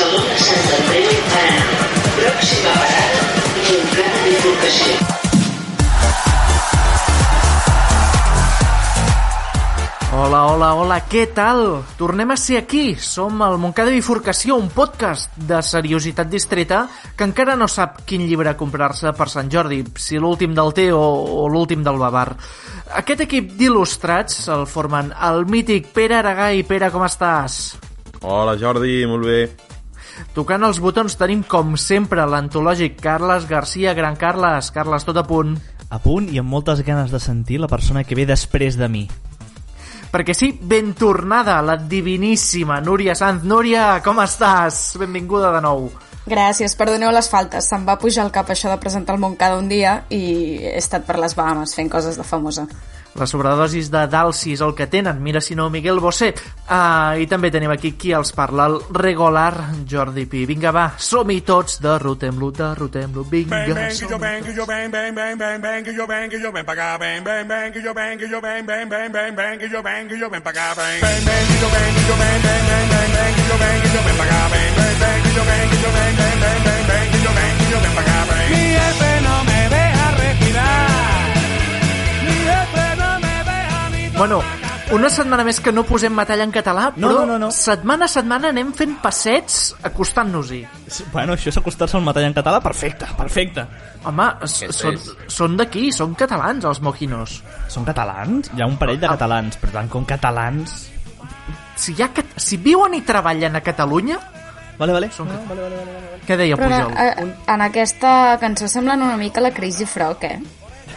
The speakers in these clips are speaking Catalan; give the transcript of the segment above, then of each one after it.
Barcelona, Sant Andreu Paraná. Pròxima parada, Montcada Bifurcació. Hola, hola, hola, què tal? Tornem a ser aquí. Som el Montcada Bifurcació, un podcast de seriositat distreta que encara no sap quin llibre comprar-se per Sant Jordi, si l'últim del té o, o l'últim del Bavar. Aquest equip d'il·lustrats el formen el mític Pere Aragai. Pere, com estàs? Hola Jordi, molt bé. Tocant els botons tenim, com sempre, l'antològic Carles Garcia. Gran Carles. Carles, tot a punt. a punt i amb moltes ganes de sentir la persona que ve després de mi. Perquè sí, ben tornada, la diviníssima Núria Sanz. Núria, com estàs? Benvinguda de nou. Gràcies, perdoneu les faltes. Se'm va pujar al cap això de presentar el Montcada un dia i he estat per les Bahamas fent coses de famosa. Les sobredosis de Dalsi és el que tenen. Mira si no, Miguel Bosé. Ah, I també tenim aquí qui els parla, el regular Jordi Pi. Vinga, va, som-hi tots, derrotem-lo, derrotem-lo. Vinga, Bang bang que som yo bang yo bang bang bang bang bang que yo bang que yo ven pa' acá bang bang bang que yo bang que yo bang bang bang bang bang que yo bang que yo ven pa' acá bang bang bang que yo bang que yo bang bang bang bang bang que yo bang que yo ven pa' acá bang bang bang que yo bang que yo bang bang bang bang bang que yo bang que yo ven pa' acá bang Mi jefe no me deja respirar Bueno, una setmana més que no posem metall en català, però no, no, no. setmana a setmana anem fent passets acostant-nos-hi. Bueno, això és acostar-se al metall en català, perfecte, perfecte. Home, són, són d'aquí, són catalans, els mojinos. Són catalans? Hi ha un parell de Ah. catalans, per tant, com catalans... Si, hi ha, cat- si viuen i treballen a Catalunya, Vale, vale. Són Ah, vale, vale, vale, vale. què deia Però Pujol? en, en aquesta cançó semblen una mica la Crazy Frog, eh?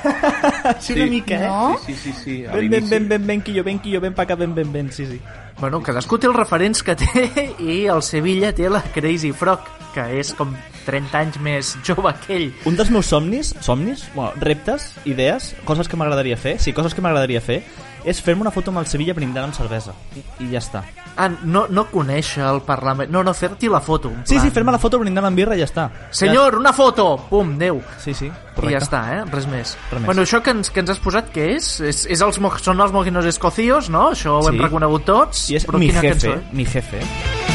Sí, una mica, eh? No? Sí, sí, sí. A Ben, ben, l'inici. ben, ben, ben, que jo ben, que jo ben, pa acá, ben, ben, ben, sí, sí. Bueno, cadascú té els referents que té i el Sevilla té la Crazy Frog, que és com 30 anys més jove que ell. Un dels meus somnis, somnis, bueno, reptes, idees, coses que m'agradaria fer, sí, coses que m'agradaria fer, és fer-me una foto amb el Sevilla brindant amb cervesa. I, i ja està. Ah, no, no conèixer el Parlament. No, no, fer-t'hi la foto. en Sí, plan, sí, fer-me la foto brindant amb birra i ja està. Senyor, una foto! Pum, Déu. Ja... Sí, sí, I correcte. ja està, eh? Res més. Res més. Bueno, això que ens, que ens has posat, què és? és, és els, mo- són els mojinos escocios, no? Això ho hem Sí. reconegut tots. I és mi jefe, cançó, eh? mi jefe.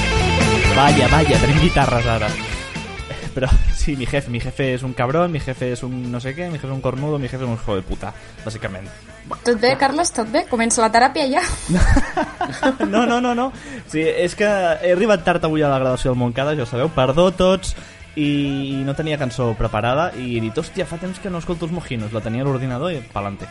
Vaya, vaya, tenim guitarres ara. Però sí, mi jefe, mi jefe és un cabrón, mi jefe és un no sé què, mi jefe és un cornudo, mi jefe és un hijo de puta, bàsicament. Tot bé, Carles? Tot bé? Comença la teràpia ja? No, no, no, no. Sí, és que he arribat tard avui a la gravació del Montcada, ja ho sabeu, perdó tots, i no tenia cançó preparada, i he dit, hòstia, fa temps que no escolto els mojinos, la tenia a l'ordinador i pa'lante.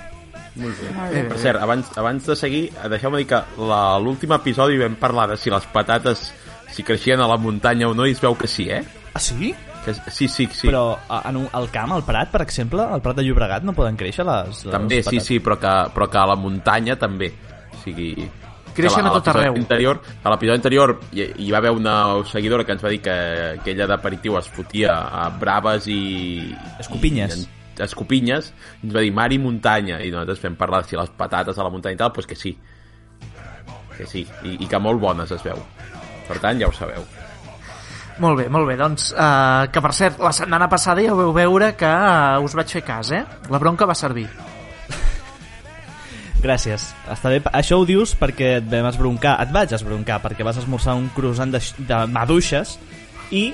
Molt bé. Molt bé. Per cert, abans, abans de seguir, deixeu-me dir que l'últim episodi vam parlar de si les patates si creixien a la muntanya o no i es veu que sí, eh? Ah, sí? Que, sí, sí, sí. Però a- en un, al camp, al Prat, per exemple, al Prat de Llobregat no poden créixer les, les també, sí, patates? sí, però que, però que a la muntanya també. O sigui... Creixen que a tot arreu. Anterior, a l'episodi anterior hi, hi va haver una seguidora que ens va dir que, que ella d'aperitiu es fotia a braves i... Escopinyes. I, escopinyes, i ens va dir mar i muntanya, i nosaltres fem parlar si les patates a la muntanya i tal, doncs que sí. Que sí, i, i que molt bones es veu. Per tant, ja ho sabeu. Molt bé, molt bé. Doncs, uh, que per cert, la setmana passada ja vau veure que uh, us vaig fer cas, eh? La bronca va servir. Gràcies. Està bé. Això ho dius perquè et vam esbroncar, et vaig esbroncar, perquè vas esmorzar un croissant de, de maduixes i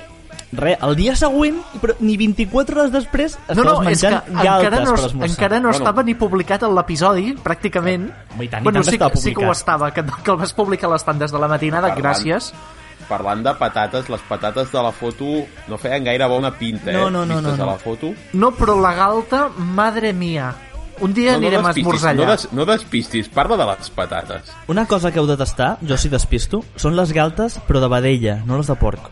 Re, el dia següent, però ni 24 hores després, estaves No, no, és que menjant galtes encara no, per esmorzar. encara no Bueno. estava ni publicat en l'episodi, pràcticament. Home, i tant, i bueno, tant que sí, estava sí que ho estava, que, que el vas publicar a les tandes de la matinada, Parlant. gràcies. Parlant de patates, les patates de la foto no feien gaire bona pinta, eh? No, no, no, Vistes no, no. a la foto. No, però la galta, madre mia. Un dia No, no anirem a esmorzar no, allà. des, no despistis, parla de les patates. Una cosa que heu de tastar, jo si despisto, són les galtes, però de vedella, no les de porc.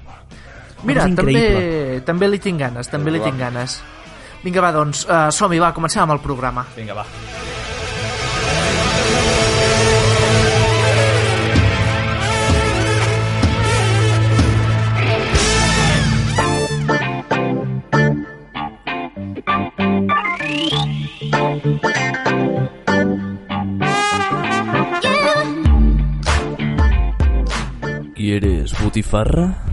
Mira, també, també li tinc ganes, també li Va. tinc ganes. Vinga, va, doncs, uh, som-hi, va, comencem amb el programa. Vinga, va. ¿Quieres butifarra?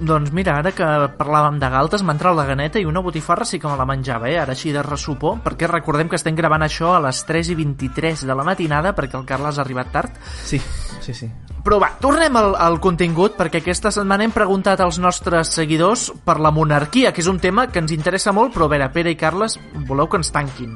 Doncs mira, ara que parlàvem de galtes, m'ha entrat la ganeta i una botifarra sí que me la menjava, eh? Ara així de ressupor, perquè recordem que estem gravant això a les 3 i 23 de la matinada perquè el Carles ha arribat tard. Sí, sí, sí. Però va, tornem al, al contingut perquè aquesta setmana hem preguntat als nostres seguidors per la monarquia, que és un tema que ens interessa molt, però a veure, Pere i Carles, voleu que ens tanquin,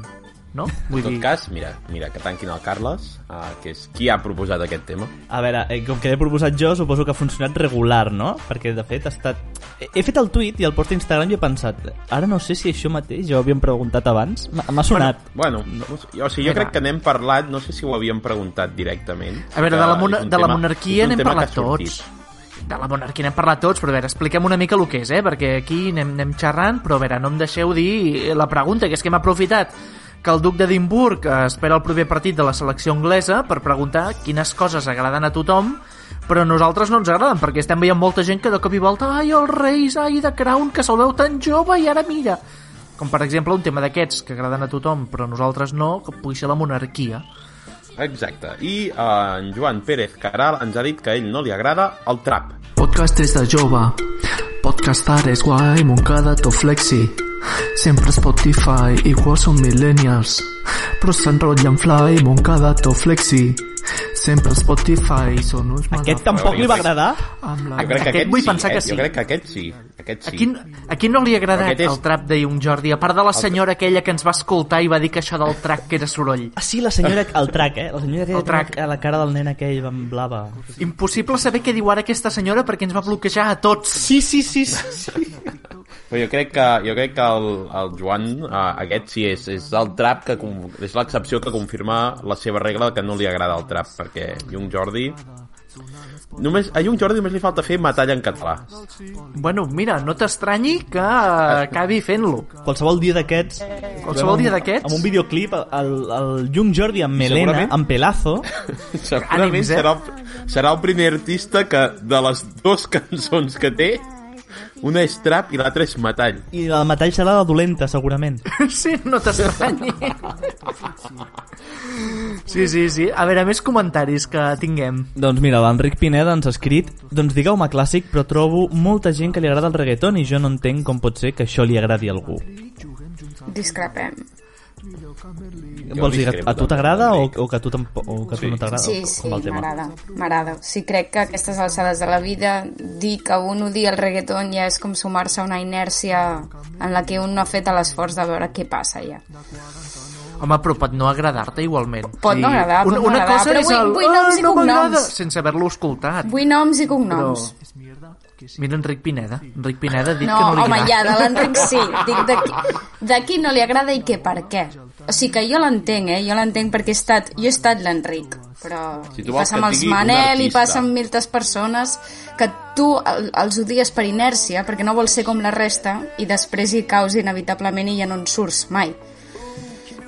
no? En tot cas, mira, mira, que tanquin el Carles, uh, que és qui ha proposat aquest tema. A veure, eh, com que l'he proposat jo, suposo que ha funcionat regular, no? Perquè, de fet, ha estat... He- He fet el tuit i el post a Instagram i he pensat ara no sé si això mateix ja ho havíem preguntat abans. M'ha sonat. Bueno, no, o sigui, o sigui, jo crec que n'hem parlat, no sé si ho havíem preguntat directament. A veure, de la, mona, de la tema- monarquia és un n'hem parlat tots. De la monarquia n'hem parlat tots, però a veure, expliquem una mica el que és, eh? Perquè aquí anem, anem xerrant, però a veure, no em deixeu dir la pregunta, que és que hem aprofitat que el duc d'Edimburg eh, espera el proper partit de la selecció anglesa per preguntar quines coses agraden a tothom però a nosaltres no ens agraden, perquè estem veient molta gent que de cop i volta, ai, els reis, ai, de Crown, que se'l veu tan jove i ara mira. Com per exemple un tema d'aquests que agraden a tothom, però a nosaltres no, que pugui ser la monarquia. Exacte. I uh, en Joan Pérez Caral ens ha dit que a ell no li agrada el trap. Podcast des de jove Podcastar és guai, Moncada to flexi Sempre Spotify, igual són millennials Però s'enrotllen fly, Moncada to flexi Sempre Spotify, són uns Aquest tampoc li va agradar? Amb la... Jo crec que Aquest aquest, vull sí, pensar que eh? sí. Jo crec que aquest sí. Aquest sí. A qui, a qui no li ha agradat és- el trap de Young Jordi? A part de la senyora aquella que ens va escoltar i va dir que això del track que era soroll. Ah, sí, la senyora... El trac, eh? La senyora que El trac. a la cara del nen aquell amb blava. Impossible saber què diu ara aquesta senyora perquè ens va bloquejar a tots. Sí, sí, sí, sí. Però jo crec que, jo crec que el, el Joan, uh, aquest sí és, és el trap que com, és l'excepció que confirma la seva regla que no li agrada el trap, perquè Young Jordi... Només, a Young Jordi només li falta fer metall en català. Bueno, mira, no t'estranyi que eh, acabi fent-lo. Qualsevol dia d'aquests... Qualsevol dia d'aquests? Amb un videoclip, el, el Young Jordi amb Melena, Segurament- amb Pelazo... Segurament Ànims, eh? serà, el, serà el primer artista que de les dues cançons que té una és trap i l'altra és metall. I el metall serà la dolenta, segurament. Sí, no t'estranyi. Sí, sí, sí. A veure, més comentaris que tinguem. Doncs mira, l'Enric Pineda ens ha escrit Doncs digueu-me clàssic, però trobo molta gent que li agrada el reggaeton i jo no entenc com pot ser que això li agradi a algú. Discrepem. Vols dir, discrepo a tu t'agrada o, o que a tu, o que a tu no t'agrada? Sí, sí, com el tema? m'agrada, m'agrada. Sí, crec que a aquestes alçades de la vida dir que un odia el reggaeton ja és com sumar-se a una inèrcia en la que un no ha fet l'esforç de veure què passa ja. Home, però pot no agradar-te igualment. Pot no agradar, pot una, no una agradar, cosa però és vull- el... vull noms "Ah, i no m'agrada", cognoms. sense haver-lo escoltat. Vull noms i cognoms. Mira Enric Pineda. Enric Pineda ha dit No, que no li home, agrada. ja, de l'Enric sí. Dic de qui, de qui no li agrada i què, per què. O sigui que jo l'entenc, eh? Jo l'entenc perquè he estat, jo he estat l'Enric, però Si tu passa que amb els Manel i passa amb miltes persones que tu el, els odies per inèrcia perquè no vols ser com la resta i després hi caus inevitablement i ja no en surts mai.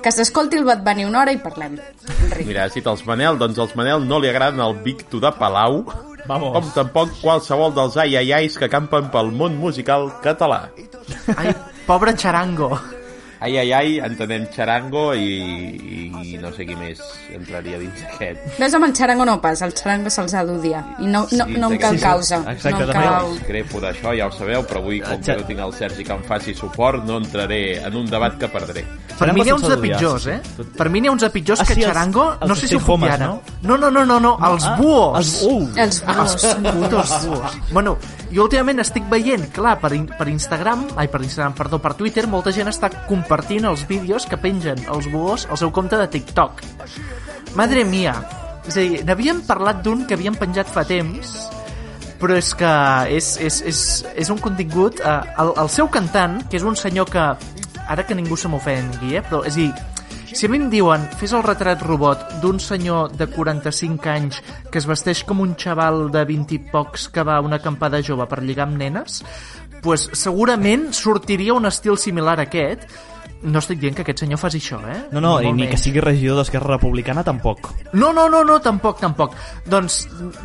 Que s'escolti el Bad Bunny una hora i parlem. Enric. Mira, dit els Manel, doncs els Manel no li agraden el Victo de Palau, Vamos. com tampoc qualsevol dels ai ai ais que campen pel món musical català. Ai, pobre xarango. Ai ai ai, entenem xarango i, i no sé qui més entraria dins aquest. Ves amb el xarango no pas, el xarango se'ls ha d'odiar. I no, no, Sí, no em cal sí. causa. Exacte, no em cal... Discrepo d'això, ja ho sabeu, però avui, com que no tinc el Sergi que em faci suport, no entraré en un debat que perdré. Per mi n'hi ha uns de pitjors, sí, eh? Per mi n'hi ha uns de pitjors Ah, que sí, els- xarango... els No sé si ho puc dir Homes, ara. no? No, no, no, no, no, els Ah, buos. Els, uh, Els buos. putos buos. Bueno, jo últimament estic veient, clar, per, per Instagram, ai, per Instagram, perdó, per Twitter, molta gent està compartint els vídeos que pengen els buos al seu compte de TikTok. Madre mia. És a dir, n'havíem parlat d'un que havíem penjat fa temps, però és que és, és, és, és un contingut... Eh, el, el seu cantant, que és un senyor que... Ara que ningú se m'ofengui, eh? Però, és a dir, si a mi em diuen fes el retrat robot d'un senyor de 45 anys que es vesteix com un xaval de 20 i pocs que va a una acampada jove per lligar amb nenes, pues segurament sortiria un estil similar a aquest. No estic dient que aquest senyor faci això, eh? no, no, i molt ni que menys. sigui regidor d'Esquerra Republicana tampoc. No, no, no, no, tampoc, tampoc. Doncs,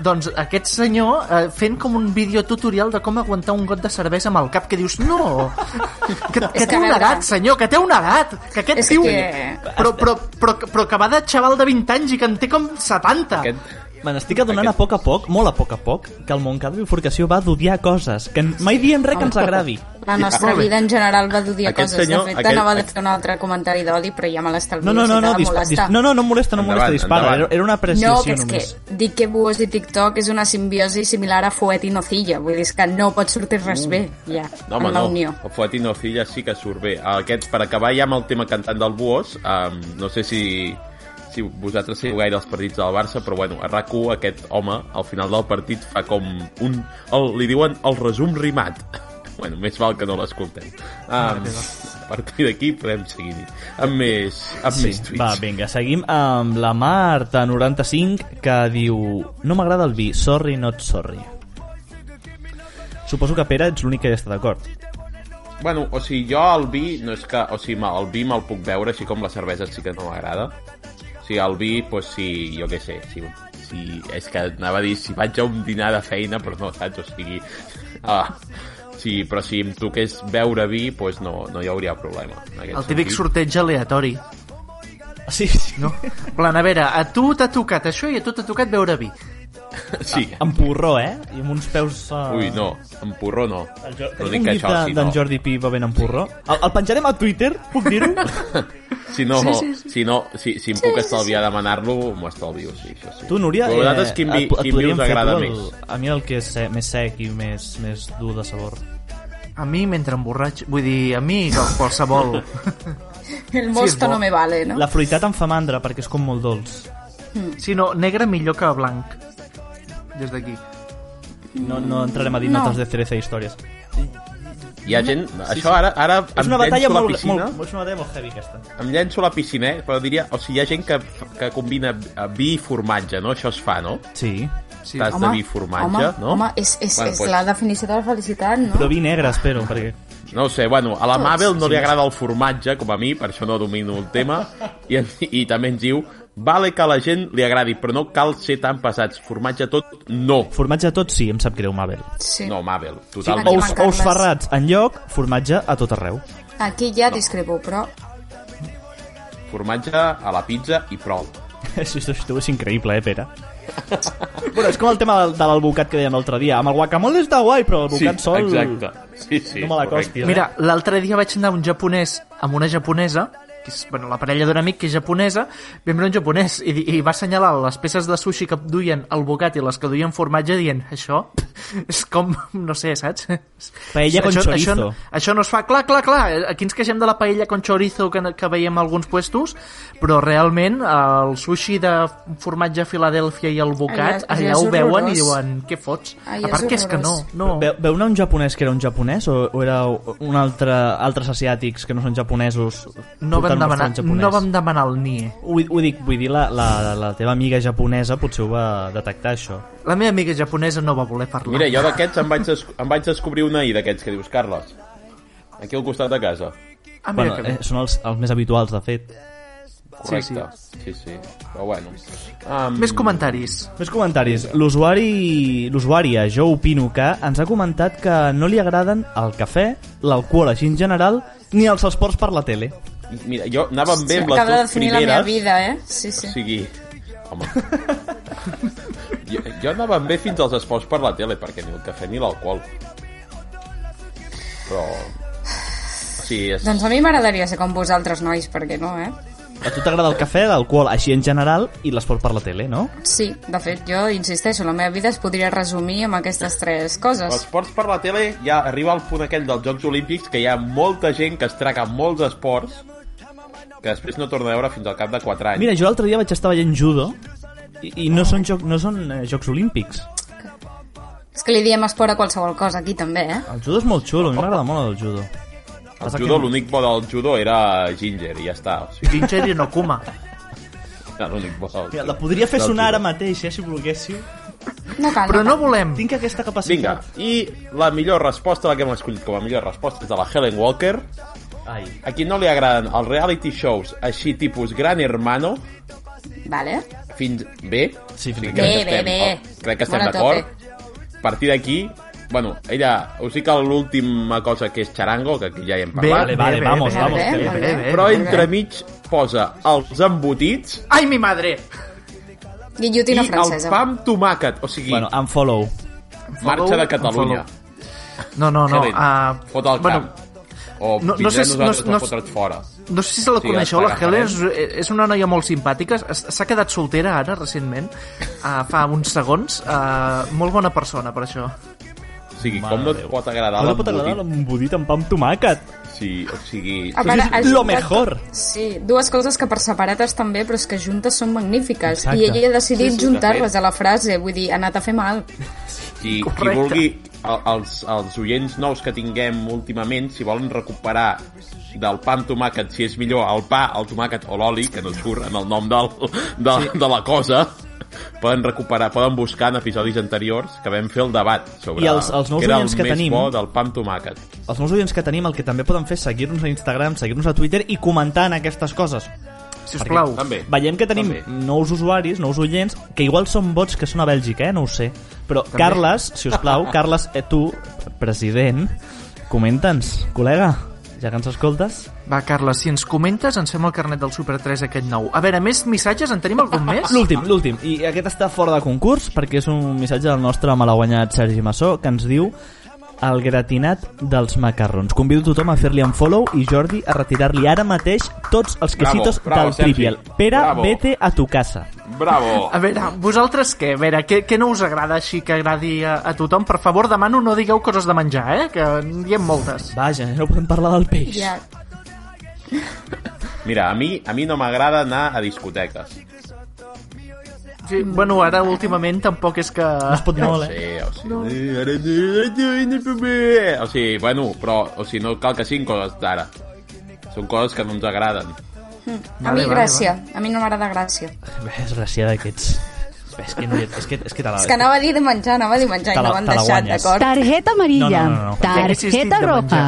doncs aquest senyor eh, fent com un vídeo tutorial de com aguantar un got de cervesa amb el cap que dius, no, que, que té que, a una edat, senyor, que té una edat, que aquest tio... que- Però, però, però, però que va de xaval de 20 anys i que en té com 70. Aquest, Me n'estic adonant Aquest- a poc a poc, molt a poc a poc, que el Montcada Bifurcació va d'odiar coses, que mai diem res que ens agradi. La nostra vida en general va d'odiar coses. senyor- de fet, aquest- anava de fer un altre comentari d'odi, però ja me l'estalvio. No, no, no, no, dispa, dis, no, no, no em molesta, no em molesta, dispara. endavant. Era, una No, apreciació que és només. que dir que Buos i TikTok és una simbiosi similar a Fuet i Nocilla. Vull dir, que no pot sortir res bé, ja, No, home, en la no. unió. El Fuetino Filla sí que surt bé. Aquest, per acabar ja amb el tema cantant del Buos, um, no sé si, si vosaltres seguiu gaire els partits del Barça, però bueno, a rac aquest home, al final del partit, fa com un... El, li diuen el resum rimat. bueno, més val que no l'escoltem. Um, a partir d'aquí podem seguir amb més, amb Sí, més tuits. va, vinga, seguim amb la Marta95, que diu No m'agrada el vi, sorry not sorry. Suposo que Pere ets l'únic que hi està d'acord. Bueno, o sigui, jo el vi, no és que... O sigui, el vi me'l puc beure, així com la cervesa sí que no m'agrada. Sigui, el vi, pues sí, jo què sé, si, si, és que anava a dir, si vaig a un dinar de feina, però no, saps? O sigui... Ah, sí, però si em toqués beure vi, pues no, no hi hauria problema. El típic sentit. sorteig aleatori. Sí, sí. No? Plan, a veure, a tu t'ha tocat això i a tu t'ha tocat beure vi. Sí. Amb porró, eh? I amb uns peus... Uh... Ui, no, en porró no. Jo... No Tenim dic un que això sí, d'en no. Jordi Pi bevent amb porró. El, el penjarem a Twitter, puc dir-ho? Si no, Sí, sí, sí. si, no si, si em puc estalviar demanar-lo, m'ho estalvio, sí, això sí. Tu, Núria, Però vosaltres quin vi, et, et quin vi podríem us fer agrada el, més? A mi el que és se- més sec i més, més dur de sabor. A mi mentre emborratx... Vull dir, a mi qualsevol... El mosto bo. no me vale, no? La fruitat em fa mandra perquè és com molt dolç. Si no, negre millor que blanc. Des d'aquí. No, no entrarem a dir No. notes de cereza i històries. Hi ha gent... Això ara, ara És em una batalla llenço a la molt, piscina, molt, és una batalla molt heavy, aquesta. em llenço a la piscina, eh? però diria... O sigui, hi ha gent que, que combina vi i formatge, no? Això es fa, no? Sí. Sí. Tas de vi i formatge, home, no? home, és, és, Bueno, és pues- la definició de la felicitat, no? Però vi negre, espero, perquè... No ho sé, bueno, a la Tots, Mabel no li agrada el formatge, com a mi, per això no domino el tema, i, i també ens diu, vale que a la gent li agradi, però no cal ser tan pesats. Formatge tot, no. Formatge tot sí, em sap greu, Mabel. Sí. No, Mabel, totalment. Ous- Ous, ous ferrats en lloc, formatge a tot arreu. Aquí ja discrepo, però... Formatge a la pizza i prou. Això, això, això és increïble, eh, Pere? bueno, és com el tema del- de l'albocat que dèiem l'altre dia. Amb el guacamole està guai, però l'albocat sol... exacte. Sí, sí, No me la correcte. costi, eh? Mira, l'altre dia vaig anar a un japonès amb una japonesa que és bueno, la parella d'un amic que és japonesa, vam veure un japonès i, i va assenyalar les peces de sushi que duien el bocat i les que duien formatge dient, això és com, no sé, saps? Paella con això, chorizo. Això, això no es fa, clar, clar, clar, aquí ens queixem de la paella con chorizo que, que veiem a alguns puestos, però realment el sushi de formatge a Filadèlfia i el bocat, Allà- allà allà, ho veuen i diuen, què fots? Allà a part és que és que no, no. Veu, veu anar un japonès que era un japonès o, o era un altre, altres asiàtics que no són japonesos No vam, demanar, no vam demanar el NIE. Ho, ho dic, vull dir, la, la, la teva amiga japonesa potser ho va detectar, això. La meva amiga japonesa no va voler parlar. Mira, jo d'aquests em, vaig em vaig descobrir un ahir d'aquests que dius, Carles. Aquí al costat de casa. Ah, mira Bueno, eh, són els, els més habituals, de fet. Correcte. Sí, sí. Però bueno. Um, Més comentaris. Més comentaris. L'usuari l'usuària Jo Opino que ens ha comentat que no li agraden el cafè, l'alcohol així en general, ni els esports per la tele. Mira, jo anava bé amb les Acaba de dues definir la primeres. meva vida, eh? Sí, sí. O sigui... Home... jo, jo anava bé fins als esports per la tele, perquè ni el cafè ni l'alcohol. Però... Sí, és... Doncs a mi m'agradaria ser com vosaltres, nois, perquè no, eh? A tu t'agrada el cafè, l'alcohol així en general i l'esport per la tele, no? Sí, de fet, jo insisteixo, la meva vida es podria resumir amb aquestes tres coses. Esports per la tele ja arriba al punt aquell dels Jocs Olímpics que hi ha molta gent que es traga molts esports que després no torna a veure fins al cap de 4 anys. Mira, jo l'altre dia vaig estar veient judo i, i no són, joc, no són eh, Jocs Olímpics. És que li diem esport a qualsevol cosa aquí, també, eh? El judo és molt xulo, a mi m'agrada molt el judo. el judo, que- l'únic bo del judo era Ginger i ja està. O sigui, Ginger i no Kuma. era l'únic bo del Mira, la podria fer sonar ara judo. mateix, eh, si volguéssiu. No cal, Però no no cal. volem. Tinc aquesta Vinga, capacitat. i la millor resposta, la que hem escollit com a millor resposta és de la Helen Walker. Ai. A qui no li agraden els reality shows així tipus Gran Hermano, Vale. fins bé. Sí, fins Crec aquí. que Bé, estem- bé, bé. Crec que estem d'acord. A partir d'aquí, bueno, ella, us dic que l'última cosa que és Charango, que aquí ja hi hem Bé, parlat, Vale, vale, vamos, bé, vamos, bé, bé, bé, bé, bé. bé. però bé. entremig posa els embotits Ai, mi madre! Guillotina I francesa. el pa amb tomàquet. O sigui, Bueno, en follow. marxa de Catalunya. No, no, no. Helen, Uh, fot al bueno, camp. O no- no no, sé si- nosaltres no- no, no- fotre't fora. no sé si la Sí, coneixeu, la Helen és, és una noia molt simpàtica, s'ha quedat soltera ara, recentment, uh, fa uns segons, uh, molt bona persona per això. O sigui, Mare com no et Déu. pot agradar No li pot agradar l'embudit? l'embudit amb pa amb tomàquet. Sí, o sigui... A veure, és lo juntat- mejor. Sí, dues coses que per separades també, però és que juntes són magnífiques. Exacte. I ella ha decidit Sí, sí, juntar-les de a la frase, vull dir, ha anat a fer mal. Qui, qui Correcte. vulgui, el- els, els oients nous que tinguem últimament, si volen recuperar del pa amb tomàquet, si és millor el pa, el tomàquet o l'oli, que no surt en el nom del, de, sí. de la cosa, poden recuperar, poden buscar en episodis anteriors que vam fer el debat sobre I els- els nous era el que més tenim- bo del pa amb tomàquet. Els nous oients que tenim el que també poden fer és seguir-nos a Instagram, seguir-nos a Twitter i comentar en aquestes coses. Si us plau. També. Veiem que tenim També. nous usuaris, nous oients, que igual són bots que són a Bèlgica, eh? No ho sé. Però, Carles, si us plau, Carles, eh, tu, president, comenta'ns, col·lega, ja que ens escoltes. Va, Carles, si ens comentes, ens fem el carnet del Super 3 aquest nou. A veure, més missatges? En tenim algun més? L'últim, l'últim. I aquest està fora de concurs perquè és un missatge del nostre malaguanyat Sergi Massó que ens diu el gratinat dels macarrons. Convido tothom a fer-li un follow i Jordi a retirar-li ara mateix tots els Bravo, quesitos bravo, del Sergi. Trivial. Pere, Bravo. vete a tu casa. Bravo! A veure, vosaltres què? A veure, què, què no us agrada així que agradi a, a tothom? Per favor, demano no digueu coses de menjar, eh? Que en diem moltes. Vaja, no podem parlar del peix. Ja. Mira, a mi, a mi no m'agrada anar a discoteques. Sí, bueno, ara últimament tampoc és que... No es pot molt, eh? Sí, o sigui, no. O sigui, bueno, però o sigui, no cal que siguin coses d'ara. Són coses que no ens agraden. A Vale, mi vale, Gràcia, a mi no m'agrada Gràcia. És gràcia d'aquests. És que, no, és que, és que te la... És que anava a dir de menjar, anava a dir menjar i la- no m'han deixat, d'acord? Tarjeta amarilla. No, no, no, no. De roja.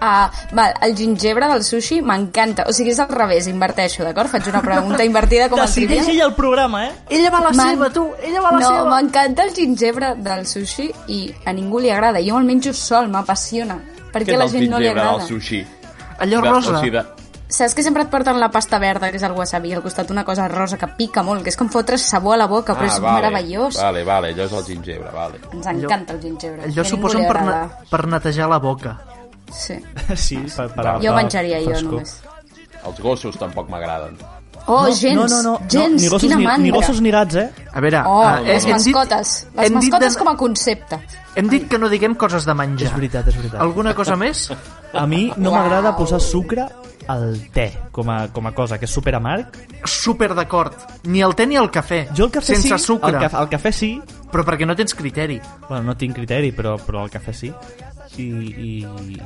Menjar. Ah, val, el gingebre del sushi m'encanta. O sigui, és al revés, inverteixo, d'acord? Faig una pregunta invertida com el Decideix trivial. ella el programa, eh? Ella va a la Man- seva, tu! Ella va a la No, seva! m'encanta el gingebre del sushi i a ningú li agrada. Jo me'l menjo sol, m'apassiona. Per què a la és el gent no li gingebre agrada? del sushi? Allò De- rosa. O sigui, de, Saps que sempre et porten la pasta verda, que és el wasabi, al costat una cosa rosa que pica molt, que és com fotre sabó a la boca, però és Ah, vale, meravellós. Vale, vale, allò és el gingebre, vale. Ens encanta el gingebre. Allò suposen li per, ne per netejar la boca. Sí. Sí, per, per Jo menjaria jo, frescor. només. Els gossos tampoc m'agraden. Oh, No, gens, no, no, no, gens, no, ni gossos quina ni, mandra. ni gossos ni gats, eh? A veure, Oh, eh, les hem dit- mascotes. Les mascotes de- com a concepte. Hem dit que no diguem coses de menjar. És veritat, és veritat. Alguna cosa més? A mi no Uau. m'agrada posar sucre al te, com a, com a cosa, que és super amarg. Super d'acord. Ni el te ni el cafè. Jo el cafè Sense sí, sucre. El, cafè, el cafè sí, Però perquè no tens criteri. bueno, no tinc criteri, però, però el cafè sí. I, i,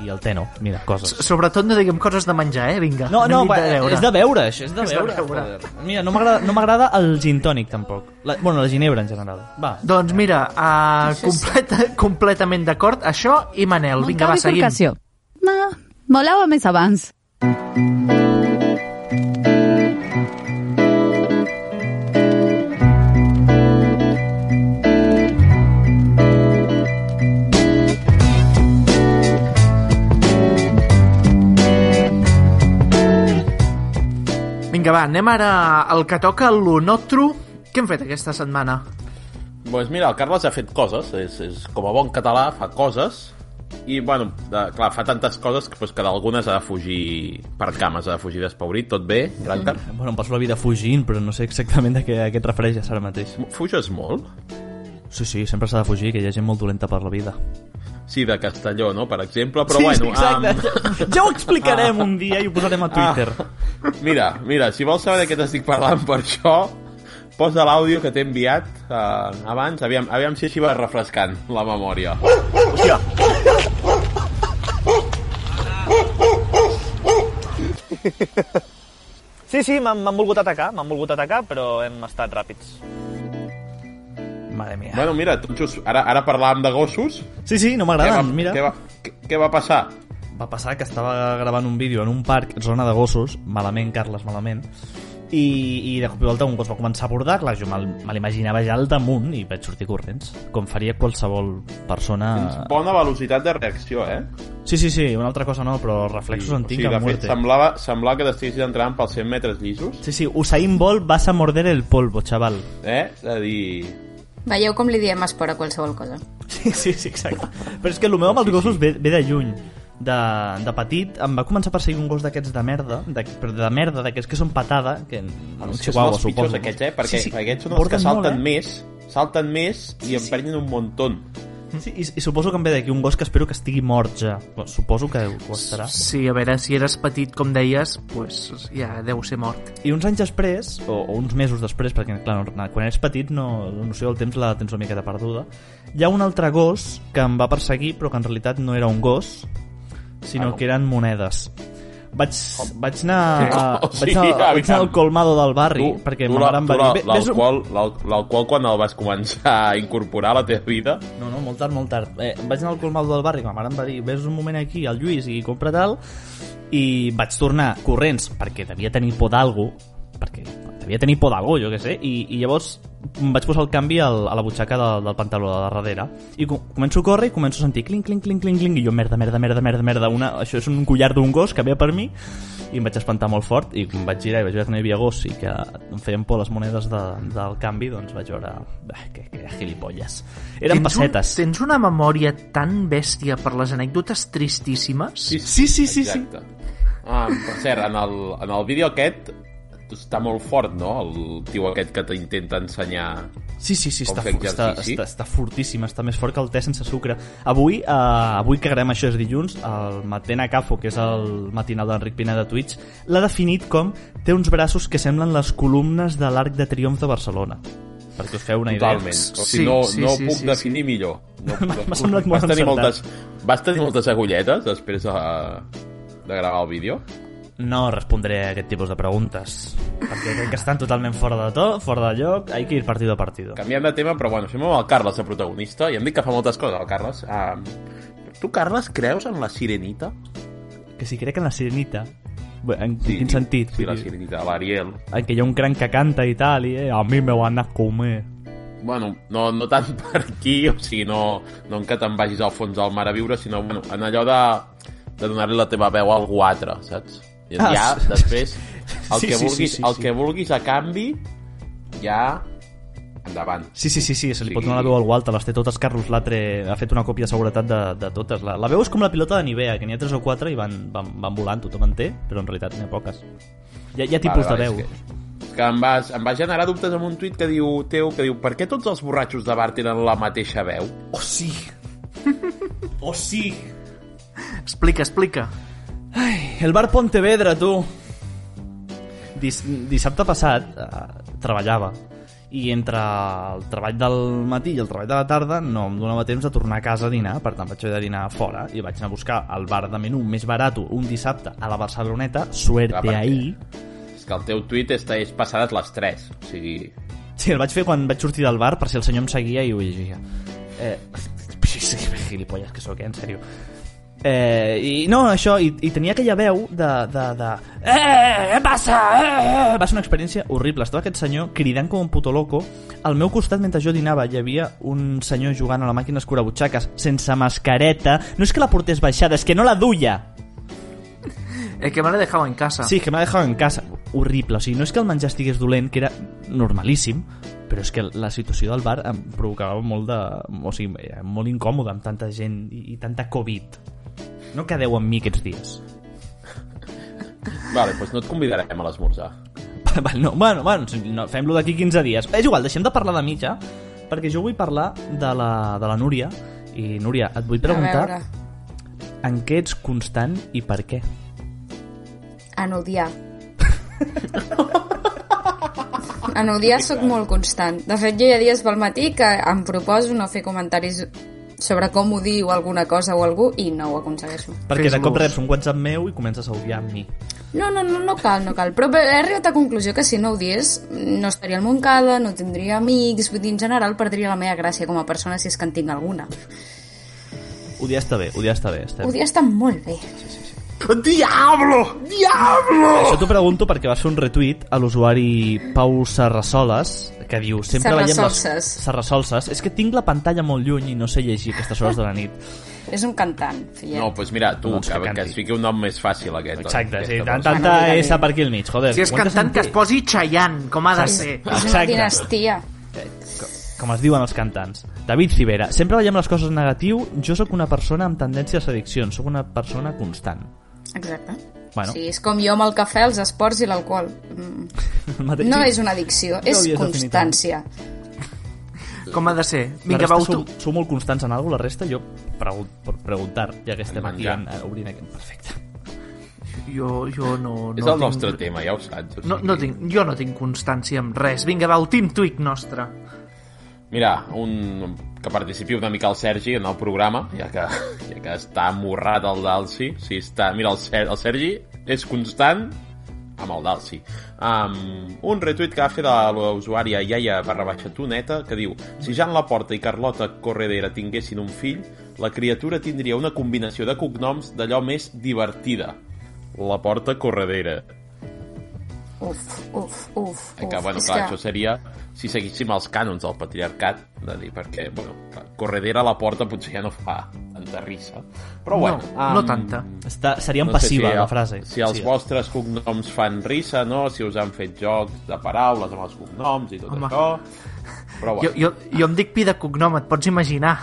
i el te no, mira, coses. Sobretot no diguem coses de menjar, eh? Vinga. No, no, de veure. és de veure, això, és de És de veure. veure. joder. Mira, no m'agrada no m'agrada el gin tònic, tampoc. La, bueno, la ginebra, en general. Va. Doncs mira, uh, completa, completament d'acord, això i Manel. Vinga, va, seguim. No, molava més abans. Vinga, va, anem ara al que toca lo nostre. Què hem fet aquesta setmana? Doncs mira, el Carles ha fet coses, és, és com a bon català, fa coses, i, bueno, de, clar, fa tantes coses que, pues, que d'algunes ha de fugir per cames, ha de fugir despaurit, tot bé, gran cap. Bueno, em passo la vida fugint, però no sé exactament a què, a què et refereixes ara mateix. Fuges molt? Sí, sí, sempre s'ha de fugir, que hi ha gent molt dolenta per la vida. Sí, de Castelló, no?, per exemple, però sí, bueno... exacte. am- Ja ho explicarem un dia i ho posarem a Twitter. Ah, mira, mira, si vols saber de què t'estic parlant per això, posa l'àudio que t'he enviat uh, abans, aviam, aviam si així va refrescant la memòria. Hòstia. Sí, sí, m'han volgut atacar, m'han volgut atacar, però hem estat ràpids. Mare mia. Bueno, mira, tot just, ara, ara parlàvem de gossos. Sí, sí, no m'agraden, mira. què, va, què, què va passar? Va passar que estava gravant un vídeo en un parc, zona de gossos, malament, Carles, malament, I, i de cop i volta un gos va començar a abordar, clar, jo me l'imaginava ja al damunt i vaig sortir corrents, com faria qualsevol persona... Tens bona velocitat de reacció, eh? Sí, sí, sí, una altra cosa no, però reflexos en o tinc sigui, a de fet, muerte. semblava, semblava que t'estiguessis entrant pels 100 metres llisos, Sí, sí, Usain Bolt vas a morder el polvo, chaval. eh? És a dir... Veieu com li diem esport a qualsevol cosa. Sí, sí, sí, exacte. Però és que el meu amb els gossos ve, ve de lluny. De, de petit em va començar a perseguir un gos d'aquests de merda, de, però de merda, d'aquests que són patada, que un Els que són chihuahua, els pitjors suposo. aquests, eh? Perquè, Sí, sí, perquè aquests són els que porten salten molt, eh? més, salten més i en prenyen un muntó. Sí, i, i suposo que em ve d'aquí un gos que espero que estigui mort ja. Bueno, suposo que ho estarà. Sí, a veure, si eres petit, com deies, pues, ja deu ser mort. I uns anys després, o, o uns mesos després, perquè clar, no- quan eres petit no, la noció del temps la tens una miqueta perduda, hi ha un altre gos que em va perseguir, però que en realitat no era un gos, sinó Ah, que eren monedes. Vaig, vaig anar, a, O vaig anar, vaig anar al colmado del barri, perquè ma mare em va dir... L'alcohol, l'al- l'alcohol quan el vas començar a incorporar a la teva vida, No, no, molt tard, molt tard. Eh, vaig anar al colmado del barri, ma mare em va dir, ves un moment aquí al Lluís i compra tal, i vaig tornar corrents, perquè devia tenir por d'algú, perquè devia tenir por d'algú, jo què sé, i, i llavors em vaig posar el canvi al, a la butxaca de, del pantaló de darrere, i co començo a córrer i començo a sentir clink, clink, clink, clink, clink, i jo, merda, merda, merda, merda, merda, una, això és un collar d'un gos que ve per mi, i em vaig espantar molt fort, i em vaig girar i vaig veure que no hi havia gos, i que em feien por les monedes de, del canvi, doncs vaig veure, eh, que, que gilipolles. Eren Tens un- pessetes. Tens una memòria tan bèstia per les anècdotes tristíssimes? Sí, Sí, sí, sí, sí. Exacte. Ah, per cert, en el, en el vídeo aquest està molt fort, no? El tio aquest que t'intenta ensenyar... Sí, sí, sí, està, està, està, està fortíssim, està més fort que el te sense sucre. Avui, eh, avui que gravem això és dilluns, el Matena Cafo, que és el matinal d'Enric Pina de Twitch, l'ha definit com té uns braços que semblen les columnes de l'Arc de Triomf de Barcelona. Perquè us feu una Totalment. idea. O Sí, sigui, no, sí, no sí, puc sí, definir millor. No, puc- M'ha semblat molt vas tenir encertat. moltes, Vas tenir moltes agulletes després de, de gravar el vídeo? No respondré a aquest tipus de preguntes, perquè crec que estan totalment fora de to, fora de lloc, hay que ir partido a partido. Canviant de tema, però bueno, fem amb el Carles de protagonista, i hem dit que fa moltes coses, el Carles. Um, tu, Carles, creus en la sirenita? Que si crec en la sirenita, en Sí, quin sentit? Sí, la sirenita, l'Ariel. en que hi ha un cranc que canta i tal, i eh, a mi me van a comer. Bueno, no, no tant per aquí, o sigui, no, no en que te'n vagis al fons del mar a viure, sinó bueno, en allò de, de donar-li la teva veu a algú altre, saps? I Ah, ja, sí. després, el, Sí, que sí, sí, vulguis, sí, el sí. que vulguis a canvi, ja endavant. Sí, sí, sí, sí, se li Sí. pot donar la veu al Walter, les té totes, Carlos Latre ha fet una còpia de seguretat de, de totes. La, la veu és com la pilota de Nivea, que n'hi ha tres o quatre i van, van, van volant, tothom en té, però en realitat n'hi ha poques. Hi ha, hi ha tipus Vale, de veu. que, que em, vas, em va generar dubtes amb un tuit que diu teu, que diu per què tots els borratxos de bar tenen la mateixa veu? Oh, sí! oh, sí! Explica, explica. El bar Pontevedra, tu! Dis, dissabte passat eh, treballava i entre el treball del matí i el treball de la tarda no em donava temps de tornar a casa a dinar, per tant vaig haver de dinar fora i vaig anar a buscar el bar de menú més barat un dissabte a la Barceloneta, suerte Clar, ahí. És que el teu tuit és, és passades les 3, o sigui... Sí, el vaig fer quan vaig sortir del bar per si el senyor em seguia i ho llegia. Eh, gilipolles que sóc, eh, en sèrio. Eh, I no, això, i, i tenia aquella veu de... de, de eh, què passa? Eh, eh. Va ser una experiència horrible. Estava aquest senyor cridant com un puto loco. Al meu costat, mentre jo dinava, hi havia un senyor jugant a la màquina escurabutxaques sense mascareta. No és que la portés baixada, és que no la duia. El que me l'he dejado en casa. Sí, que m'ha dejado en casa. Horrible. O sigui, no és que el menjar estigués dolent, que era normalíssim, però és que la situació del bar em provocava molt de... O sigui, era molt incòmode amb tanta gent i, i tanta Covid. No quedeu amb mi aquests dies. Vale, doncs no et convidarem a l'esmorzar. No, bueno, bueno, no, fem-lo d'aquí 15 dies. És igual, deixem de parlar de mi ja, perquè jo vull parlar de la, de la Núria. I, Núria, et vull A preguntar en què ets constant i per què? en odiar. en odiar sóc molt constant. De fet, jo hi ha dies pel matí que em proposo no fer comentaris sobre com ho diu alguna cosa o algú i no ho aconsegueixo. Perquè de cop reps un WhatsApp meu i comences a odiar amb mi. No, no, no, no cal, no cal. Però he arribat a la conclusió que si no odiés, no estaria al Montcada, no tindria amics, vull dir, en general perdria la meva gràcia com a persona si és que en tinc alguna. Odiar està bé, odiar està bé. Estem... Odiar està molt bé. Diablo! Diablo! Això t'ho pregunto perquè vas fer un retuit a l'usuari Pau Serrasoles que diu sempre veiem les... Serrasolses. És que tinc la pantalla molt lluny i no sé llegir a aquestes hores de la nit. És un cantant, fillet. No, doncs pues mira, tu, Doncs que, que que, es fiqui un nom més fàcil aquest. Exacte, sí, tant, tanta S per aquí al mig, joder. Si és cantant, que es posi Chayanne, com ha de ser. És una Exacte. dinastia. com es diuen els cantants. David Civera, sempre veiem les coses negatiu, jo sóc una persona amb tendències a addiccions, sóc una persona constant. Exacte. Bueno. Sí, és com jo amb el cafè, els esports i l'alcohol. Mm. No és una addicció, No és constància. Com ha de ser. Vinga, resta va, sou, tu... sou molt constants en alguna la resta jo pregun per preguntar, ja que estem aquí en, eh, obrint aquest... Perfecte. Jo, jo no... És no el tinc... nostre tema, ja ho saps. O No, sigui. no tinc, jo no tinc constància amb res. Vinga, va, el team tweak nostre. Mira, un, que participi una mica el Sergi en el programa, ja que, ja que està morrat el Dalsi. Sí, està, mira, el, Ser, el Sergi és constant amb el Dalsi. Um, un retuit que va fer de l'usuària iaia barra baixa tuneta que diu si Jan Laporta i Carlota Corredera tinguessin un fill, la criatura tindria una combinació de cognoms d'allò més divertida. Laporta Corredera. Uf, uf, uf. Que, uf. bueno, És clar, que- això seria si seguíssim els cànons del patriarcat, de dir, perquè, bueno, Corredera a la porta potser ja no fa tanta risa. Però, bueno... no, no tanta. Està, seria no passiva, si, la frase. Si els sí. vostres cognoms fan risa, no? Si us han fet jocs de paraules amb els cognoms i tot Home. això... Però, Jo, bueno, jo, jo em dic pi de cognom, et pots imaginar.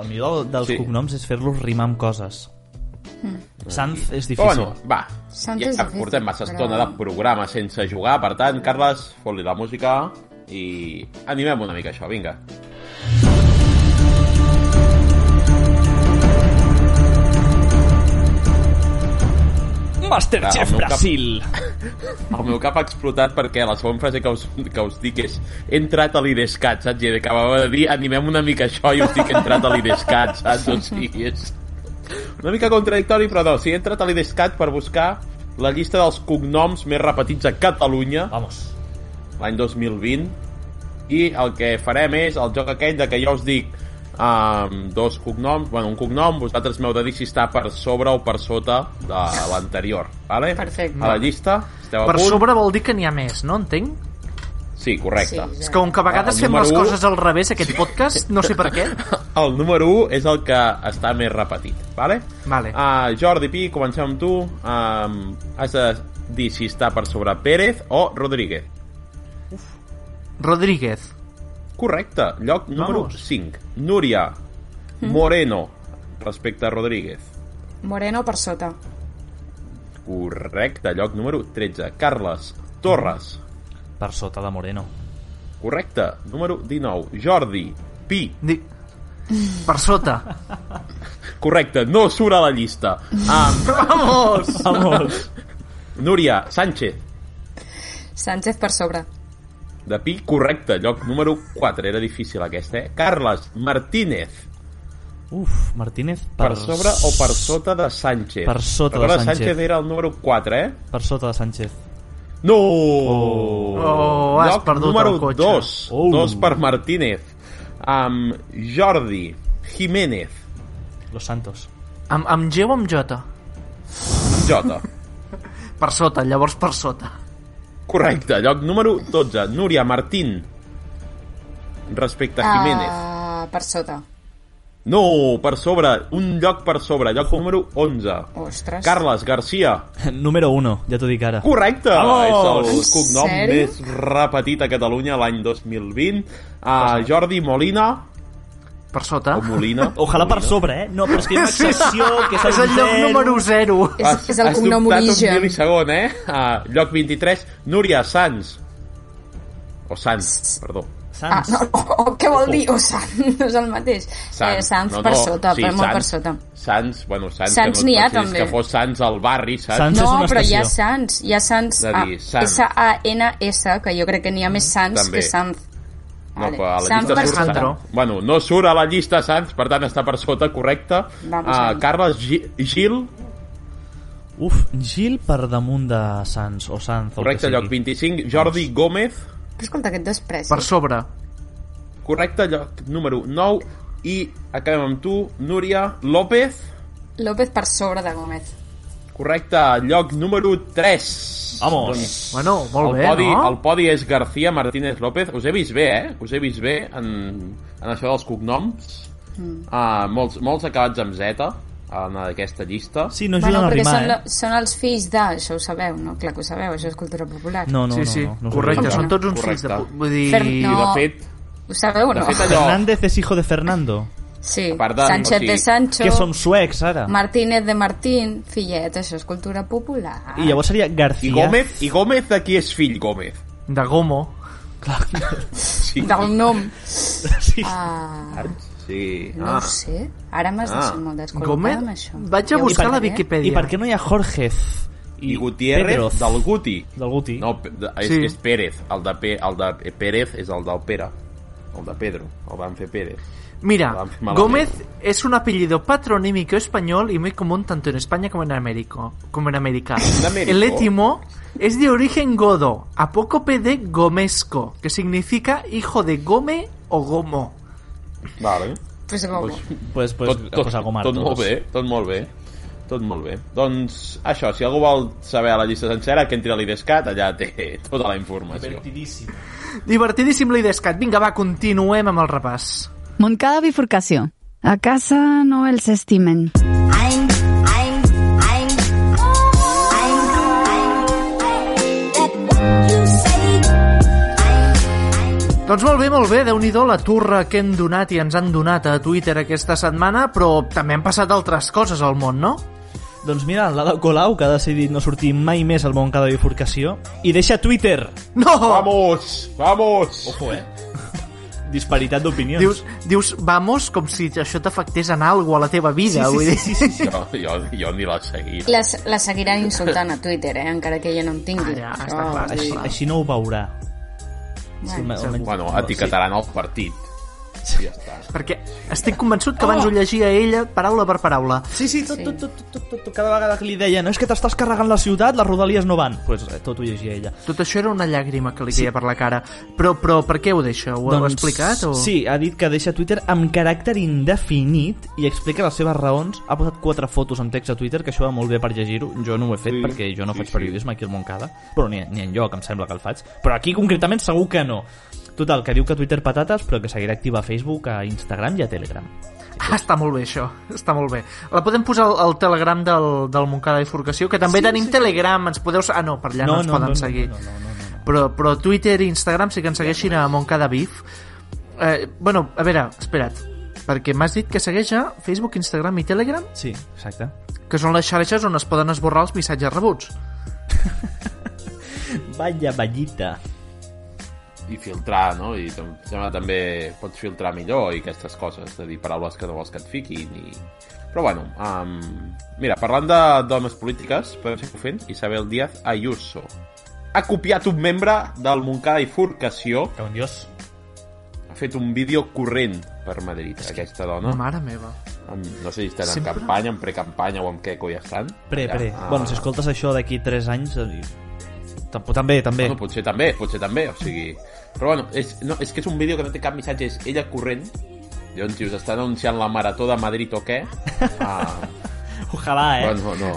El millor dels Sí. cognoms és fer-los rimar amb coses. Sanz és però difícil. bueno, va, Sant ja és difícil, portem massa però- estona de programa sense jugar, per tant, Carles, fot-li la música i animem una mica això, vinga. Masterchef Clar, el meu cap- Brasil! El meu cap ha explotat perquè la segona frase que us, que us dic és he entrat a l'IDESCAT, saps? I acabava de dir animem una mica això i us dic he entrat a l'IDESCAT, saps? O sigui, és una mica contradictori, però no, sí, he entrat a l'IDESCAT per buscar la llista dels cognoms més repetits a Catalunya Vamos. l'any 2020 i el que farem és el joc aquell de que jo us dic um, dos cognoms, bueno, un cognom, vosaltres m'heu de dir si està per sobre o per sota de l'anterior, vale? Perfecte. A la llista, esteu a Per punt? sobre vol dir que n'hi ha més, no entenc? Sí, correcte. Sí, És que com que a vegades El fem les coses al revés, aquest podcast, no sé per què. El número 1 és el que està més repetit, vale? Vale. Uh, Jordi Pi, comencem amb tu. Um, has de dir si està per sobre Pérez o Rodríguez. Rodríguez. Correcte, lloc número Vamos. 5. Núria Moreno, respecte a Rodríguez. Moreno per sota. Correcte, lloc número 13. Carles Torres. Per sota de Moreno. Correcte, número 19. Jordi Pi. Di... Per sota. Correcte, no surt a la llista. Um, Vamos! Vamos! Núria Sánchez. Sánchez per sobre. De Pi, correcte, lloc número 4. Era difícil aquesta, eh? Carles Martínez. Uf, Martínez Per, sobre o per sota de Sánchez? Per sota de Recorda, Sánchez. Sánchez era el número 4, eh? Per sota de Sánchez. No! Oh, has Lloc perdut número el cotxe. 2. Oh. 2 per Martínez. Amb Jordi Jiménez. Los Santos. Amb, amb G o amb J? Jota. Per sota, llavors per sota. Correcte, lloc número 12. Núria Martín. Respecte a Jiménez. Ah, per sota. No, per sobre. Un lloc per sobre. Lloc número 11. Ostres. Carles Garcia. Número 1, ja t'ho dic ara. Correcte! Vamos! És el cognom sèrio? més repetit a Catalunya l'any 2020. Uh, Jordi Molina. Per sota. O Molina. Ojalà per sobre, eh? No, però és que hi ha una excepció, que és el, és el lloc número 0. És, és el has cognom dubtat un origen. mil·lisegon, eh? Uh, lloc 23. Núria Sanz. O Sanz, perdó. Ah, Sans. no, o, o, què vol dir? O Sant, no és el mateix. Sanz. Eh, Sanz per sota, sí, per molt per Sanz. sota. Sanz, bueno, Sanz, Sanz que no n'hi ha, també. que fos Sanz al barri, saps? Sanz. és No, una però hi ha. Sans, hi ha ah, dir, Sans. Que jo crec que n'hi ha més Sans També. que Sanz. No, però a la Sanz llista per surt. Sandro. Sanz. Bueno, no surt a la llista Sanz, per tant està per sota, correcte. Vamos, Uh. Carles Gi- Gil, Uf, Gil per damunt de Sans, o Sanz, el correcte, lloc sigui. 25. Jordi Gómez, Però escolta, aquest despreci. Per sobre. correcte, lloc número 9. I acabem amb tu, Núria López. López per sobre de Gómez. Correcte, lloc número 3. Vamos. Bueno, molt el bé, podi, no? El podi és García Martínez López. Us he vist bé, eh? Us he vist bé en, en això dels cognoms. Mm. Uh, molts, molts acabats amb Z en aquesta llista. Sí, no bueno, ajuden a perquè rimar, són, eh? la, són els fills de, això ho sabeu, no? Clar que ho sabeu, això és cultura popular. No, no, sí, no, sí, no, no, correcte, no. són tots uns fills de... Vull dir... Fer- I no. de fet, Ho sabeu o no? fet allò... Fernández es hijo de Fernando. Sí, A de- Sánchez o sigui, de Sancho, Que som suecs, ara. Martínez de Martín, fillet, això és cultura popular. I llavors seria I García. Gómez, i Gómez de qui és fill, Gómez? De Gomo. Sí. Del nom. Sí. Ah, Sí. no ho sé. Ara m'has Ah. deixat molt descol·locada Gómez? amb això. Vaig a Ja buscar la. Viquipèdia. I per què no hi ha Jorgez? I Gutiérrez Pedroz. del Guti. Del Guti. No, és, Sí. és Pérez. El de, Pe, el de Pérez és el del Pere. El de Pedro. El van fer Pérez. Mira. Gómez es un apellido patronímico español y muy común tanto en España como en América. Como en América. ¿En América? El étimo es de origen godo, apócope de gomesco, que significa hijo de gome o gomo. Vale. Pues Gomo. Pues, pues, tot, tot, pues a gomar tot molt bé, tot molt bé. Tot molt bé. Doncs això, si algú vol saber la llista sencera, que entri a l'IDESCAT, allà té tota la informació. Divertidíssim. Divertidíssim l'Idescat. Vinga, va, continuem amb el repàs. Montcada bifurcació. A casa no els estimen. Doncs molt bé, molt bé, déu nhi la turra que hem donat i ens han donat a Twitter aquesta setmana, però també han passat altres coses al món, no? Doncs mira, l'Ada Colau, que ha decidit no sortir mai més al món cada bifurcació, i deixa Twitter. No! Vamos! Vamos! Ojo, eh? Disparitat d'opinions. Dius, dius, vamos, com si això t'afectés en algo a la teva vida, sí, vull sí, dir. sí, sí, sí. Jo, jo, jo ni la seguia. La, la seguiran insultant a Twitter, eh? encara que ella no en tingui. Ah, ja, Això, està clar, vull Així, així no ho veurà. Sí, Bueno, etiquetaran el partit. Sí. Ja està. Perquè estic convençut que abans ho llegia ella paraula per paraula. Sí, sí, tot, Sí. tot, tot, tot, tot, tot, cada vegada que li deia no és que t'estàs carregant la ciutat, les rodalies no van. Doncs pues, eh, tot ho llegia ella. Tot això era una llàgrima que li queia per la cara. Però, però per què ho deixa? Ho heu explicat? O... Doncs Sí, ha dit que deixa Twitter amb caràcter indefinit i explica les seves raons. Ha posat quatre fotos en text a Twitter, que això va molt bé per llegir-ho. Jo no ho he fet Sí, perquè jo no sí, faig sí. periodisme aquí al Montcada, però ni, ni enlloc em sembla que el faig. Però aquí concretament segur que no. Total, que diu que Twitter patates, però que seguirà activa a Facebook, a Instagram i a Telegram. Ah, està molt bé, això. Està molt bé. La podem posar al, al telegram del, del Montcada Bifurcació, que també sí, tenim sí, telegram. Ens podeu... Ah, no, per allà no, ens poden seguir. No, no, no, no, no. Però, però Twitter i Instagram sí que ens segueixin a Montcada Bif. Eh, bueno, a veure, espera't. Perquè m'has dit que segueix a Facebook, Instagram i Telegram, Sí, exacte. que són les xarxes on es poden esborrar els missatges rebuts. Vaya vallita. I filtrar, no? I em sembla també pots filtrar millor i aquestes coses, és a dir, paraules que no vols que et fiquin i... Però bueno, um, mira, parlant de dones polítiques, podem seguir fent, Isabel Díaz Ayuso ha copiat un membre del Montcada i Forcació, Que un dios. ha fet un vídeo corrent per Madrid, aquesta dona. Mare meva. Amb, no sé si estan Sempre- en campanya, en precampanya o en què coi estan. Pre, Ja, pre. ah, Bueno, si escoltes això d'aquí 3 anys... Tampoc, també, també. Bueno, potser també, potser també, o sigui... Però bueno, és, no, és que és un vídeo que no té cap missatge, és ella corrent, llavors dius, està anunciant la marató de Madrid o què? Ah, Ojalà, eh? bueno, no.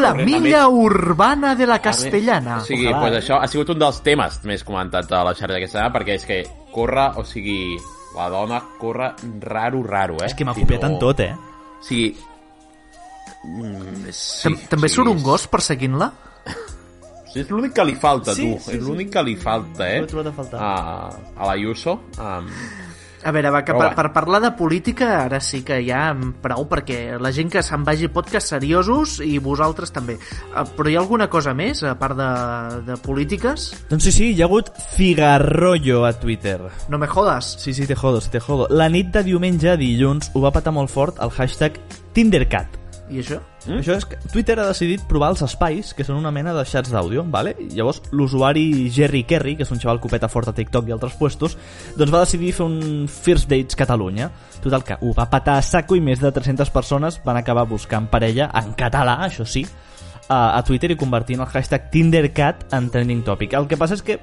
La Corrent, milla més- urbana de la castellana. més- O sigui, Ojalà, pues eh? això ha sigut un dels temes més comentats a la xarxa aquesta setmana, perquè és que corre, o sigui, la dona corre raro, raro, eh? És que m'ha Si copiat no- en tot, eh? O sigui... Mm, sí, Tam També sigui, surt un gos perseguint-la? És l'únic que li falta, Sí, tu. sí, és sí. l'únic que li falta, eh? Ho he trobat a faltar. A, a la. Um, A veure, va, que per, per parlar de política ara sí que hi ha prou perquè la gent que se'n vagi podcast seriosos i vosaltres també. Eh, Però hi ha alguna cosa més, a part de, de polítiques? Doncs sí, sí, hi ha hagut cigarrollo a Twitter. No me jodas. Sí, sí, te jodo, sí, te jodo. La nit de diumenge a dilluns ho va patar molt fort el hashtag TinderCat. I això? Mm? Això és que Twitter ha decidit provar els espais, que són una mena de xats d'àudio, vale? Llavors l'usuari Jerry Kerry, que és un xaval copeta fort a TikTok i altres puestos, doncs va decidir fer un First Dates Catalunya. Total, que ho va patar a saco i més de 300 persones van acabar buscant parella en català, això sí, a, a Twitter i convertint el hashtag TinderCat en trending topic. El que passa és que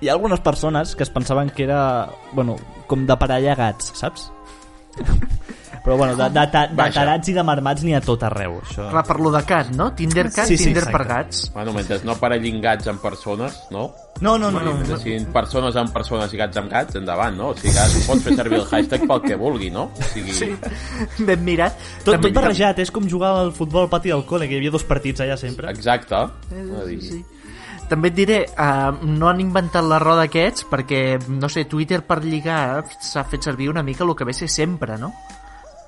hi ha algunes persones que es pensaven que era, bueno, com de parella gats, saps? Però bueno, de, de, de, de Vaja. tarats i de marmats n'hi ha tot arreu, això. Clar, per lo de cat, no? Tinder cat, Sí, sí, Tinder exacte. per gats. Bueno, mentre no aparellin gats amb persones, no? No, no, no, no. Mentre siguin persones amb persones i gats amb gats, endavant, no? O sigui, que pots fer servir el hashtag pel que vulgui, no? O sigui, sí. Ben mirat. Tot, tot barrejat, és com jugar al futbol al pati del col·le, que hi havia dos partits allà sempre. Exacte. Vull dir, Sí. També et diré, uh, no han inventat la roda aquests perquè, no sé, Twitter per lligar s'ha fet servir una mica el que ve a ser sempre, no?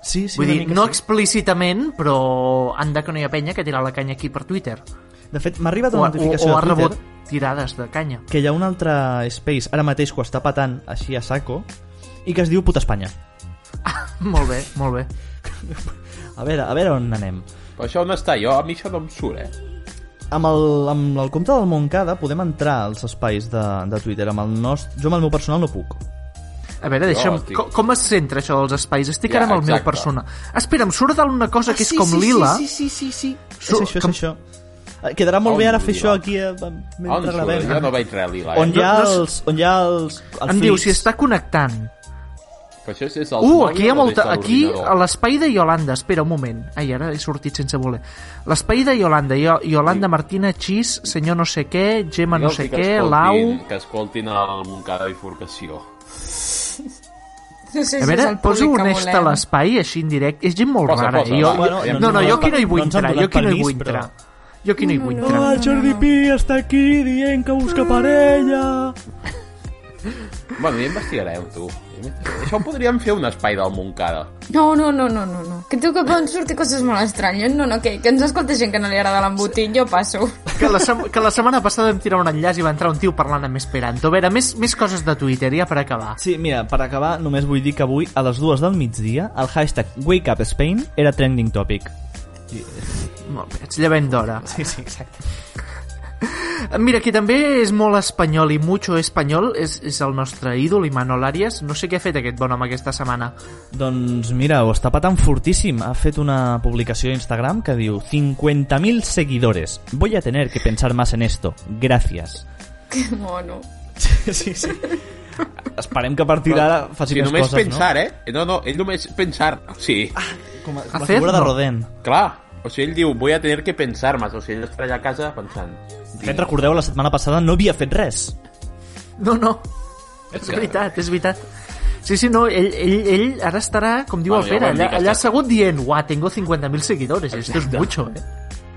Sí, sí, Vull dir, no sí. explícitament, però anda que no hi ha penya que tira la canya aquí per Twitter. De fet, m'ha arribat O, una o, notificació o ha de Twitter rebut tirades de canya. que hi ha un altre space ara mateix que ho està patant així a saco i que es diu Puta Espanya. Molt bé, molt bé. A veure, a veure on anem. però això on està? Jo, a mi això no em surt, eh? Amb el, amb el compte del Moncada podem entrar als espais de, de Twitter. Amb el nostre, jo amb el meu personal no puc. A veure, deixa'm... estic- Com, com es centra això dels espais? Estic Ja, ara amb el meu exacte. persona. Espera, em surt d'una cosa que és com lila. sí, sí, sí, sí. És Surt- això, és com- això. Eh, Quedarà molt On bé ara fer això aquí eh, On mentre gravem. Jo no veig res lila, eh? On hi ha No- no- els... On hi ha els, els Em diu si està connectant. Però això és, és el Uh, aquí hi ha molta... Aquí, a l'espai de Yolanda, espera un moment. Ai, ara he sortit sense voler. L'espai de Yolanda, Yo- Yolanda Martina, Xis, senyor no sé què, Gemma no Digue'ls sé que què, escoltin- Lau... Que escoltin el Montcada Bifurcació. No sé A veure, el poso un est a l'espai, així en directe. És gent molt Posa, rara. posa, eh? jo, va. Bueno, no no, no, jo aquí no hi vull no entrar. Jo aquí no hi vull entrar. Jo aquí no hi vull entrar. Ah, el Jordi Pi està aquí dient que busca parella. Bueno, ja investigarem, tu. Això ho podríem fer un espai del Montcada. No, no, no, no, no, no. Que tu que poden sortir coses molt estranyes. No, no, que, que ens escolta gent que no li agrada l'embotit. Jo passo. Que la, sem que la setmana passada vam tirar un enllaç i va entrar un tio parlant amb Esperanto. A veure, més, més coses de Twitter, ja per acabar. Sí, mira, per acabar, només vull dir que avui, a les dues del migdia, el hashtag Wake Up Spain era trending topic. Molt bé, ets llevant d'hora. Sí, sí, exacte. Mira, qui també és molt espanyol i mucho espanyol és, és el nostre ídol, Imanol Arias. No sé què ha fet aquest bon home aquesta setmana. Doncs mira, ho està patant fortíssim. Ha fet una publicació a Instagram que diu 50.000 seguidores. Voy a tener que pensar más en esto. Gracias. Que mono. Sí, sí. Esperem que a partir d'ara faci Si més només coses, pensar, eh? No, no, ell només pensar. Sigui, no? Com a, com a figura de no. Rodin. clar. O sigui, ell diu, voy a tener que pensar más. O sigui, ell estarà allà a casa pensant. De fet, recordeu, la setmana passada no havia fet res. No, no. És veritat, és veritat. Sí, sí, no, ell, ell, ell ara estarà, com diu Bueno, el ja Pere, dir allà, allà està- assegut dient, uah, tengo 50.000 seguidores, esto es mucho, eh?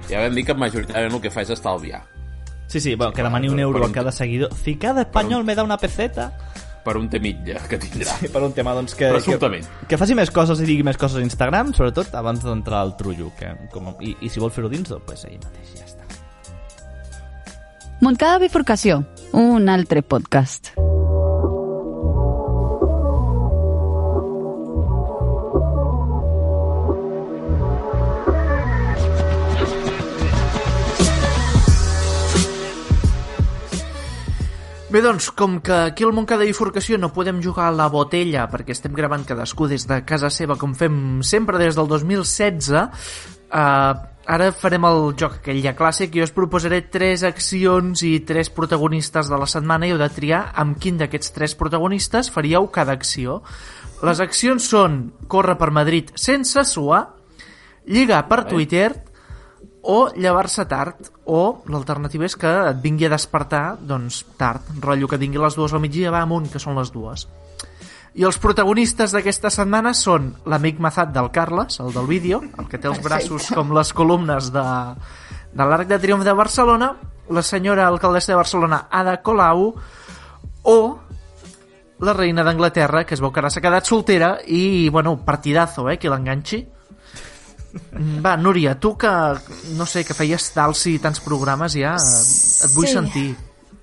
Ja vam dir que majoritàriament el que fa és estalviar. Sí, sí, bueno, que demani un euro a cada seguidor. Si cada espanyol me da una peseta... Per un temilla que tindrà. I per un tema, doncs, que, que, que faci més coses i digui més coses a Instagram, sobretot abans d'entrar al trullo. Que, com, i, I si vol fer-ho dins, doncs pues, ell mateix ja està. Montcada Bifurcació, un altre podcast. Bé, doncs, com que aquí al Montcada Bifurcació no podem jugar a la botella perquè estem gravant cadascú des de casa seva com fem sempre des del 2016, eh, ara farem el joc aquell ja clàssic. Jo us proposaré tres accions i tres protagonistes de la setmana i heu de triar amb quin d'aquests tres protagonistes faríeu cada acció. Les accions són córrer per Madrid sense suar, lligar per Twitter o llevar-se tard o l'alternativa és que et vingui a despertar doncs tard, rotllo que tingui les dues al migdia va amunt, que són les dues. I els protagonistes d'aquesta setmana són l'amic mazat del Carles, el del vídeo, el que té els braços com les columnes de, de l'Arc de Triomf de Barcelona, la senyora alcaldessa de Barcelona, Ada Colau, o la reina d'Anglaterra, que es veu que ara s'ha quedat soltera, i, bueno, partidazo, eh, qui l'enganxi. Va, Núria, tu que, no sé, que feies tals i tants programes ja, et vull Sí. sentir.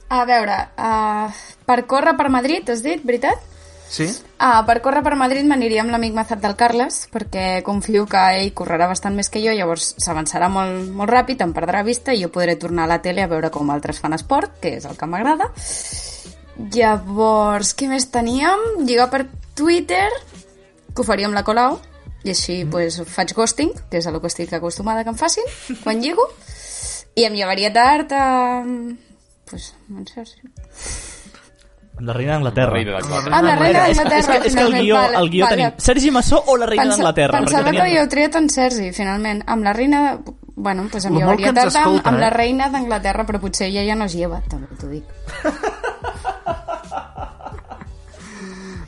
A veure, uh, per córrer per Madrid, has dit, veritat? Sí? Ah, per córrer per Madrid m'aniria amb l'amic Mazat del Carles, perquè confio que ell correrà bastant més que jo, llavors s'avançarà molt, molt ràpid, em perdrà vista i jo podré tornar a la tele a veure com altres fan esport, que és el que m'agrada. Llavors, què més teníem? Lligar per Twitter, que ho faria amb la Colau, i així pues, faig ghosting, que és a lo que estic acostumada que em facin, quan lligo, i em llevaria tard a... Pues, no sé, sí. La reina d'Anglaterra. Reina d'Anglaterra. Ah, la reina És, és, d'Anglaterra, que, és que el guió, Vale, el guió vale. tenim Sergi Massó o la reina Pensa- d'Anglaterra? Pensava que havíeu triat en Sergi, finalment. Amb la reina... Bueno, doncs em llevaria tard amb, escolta, amb eh? la reina d'Anglaterra, però potser ella ja no es lleva, també t'ho dic.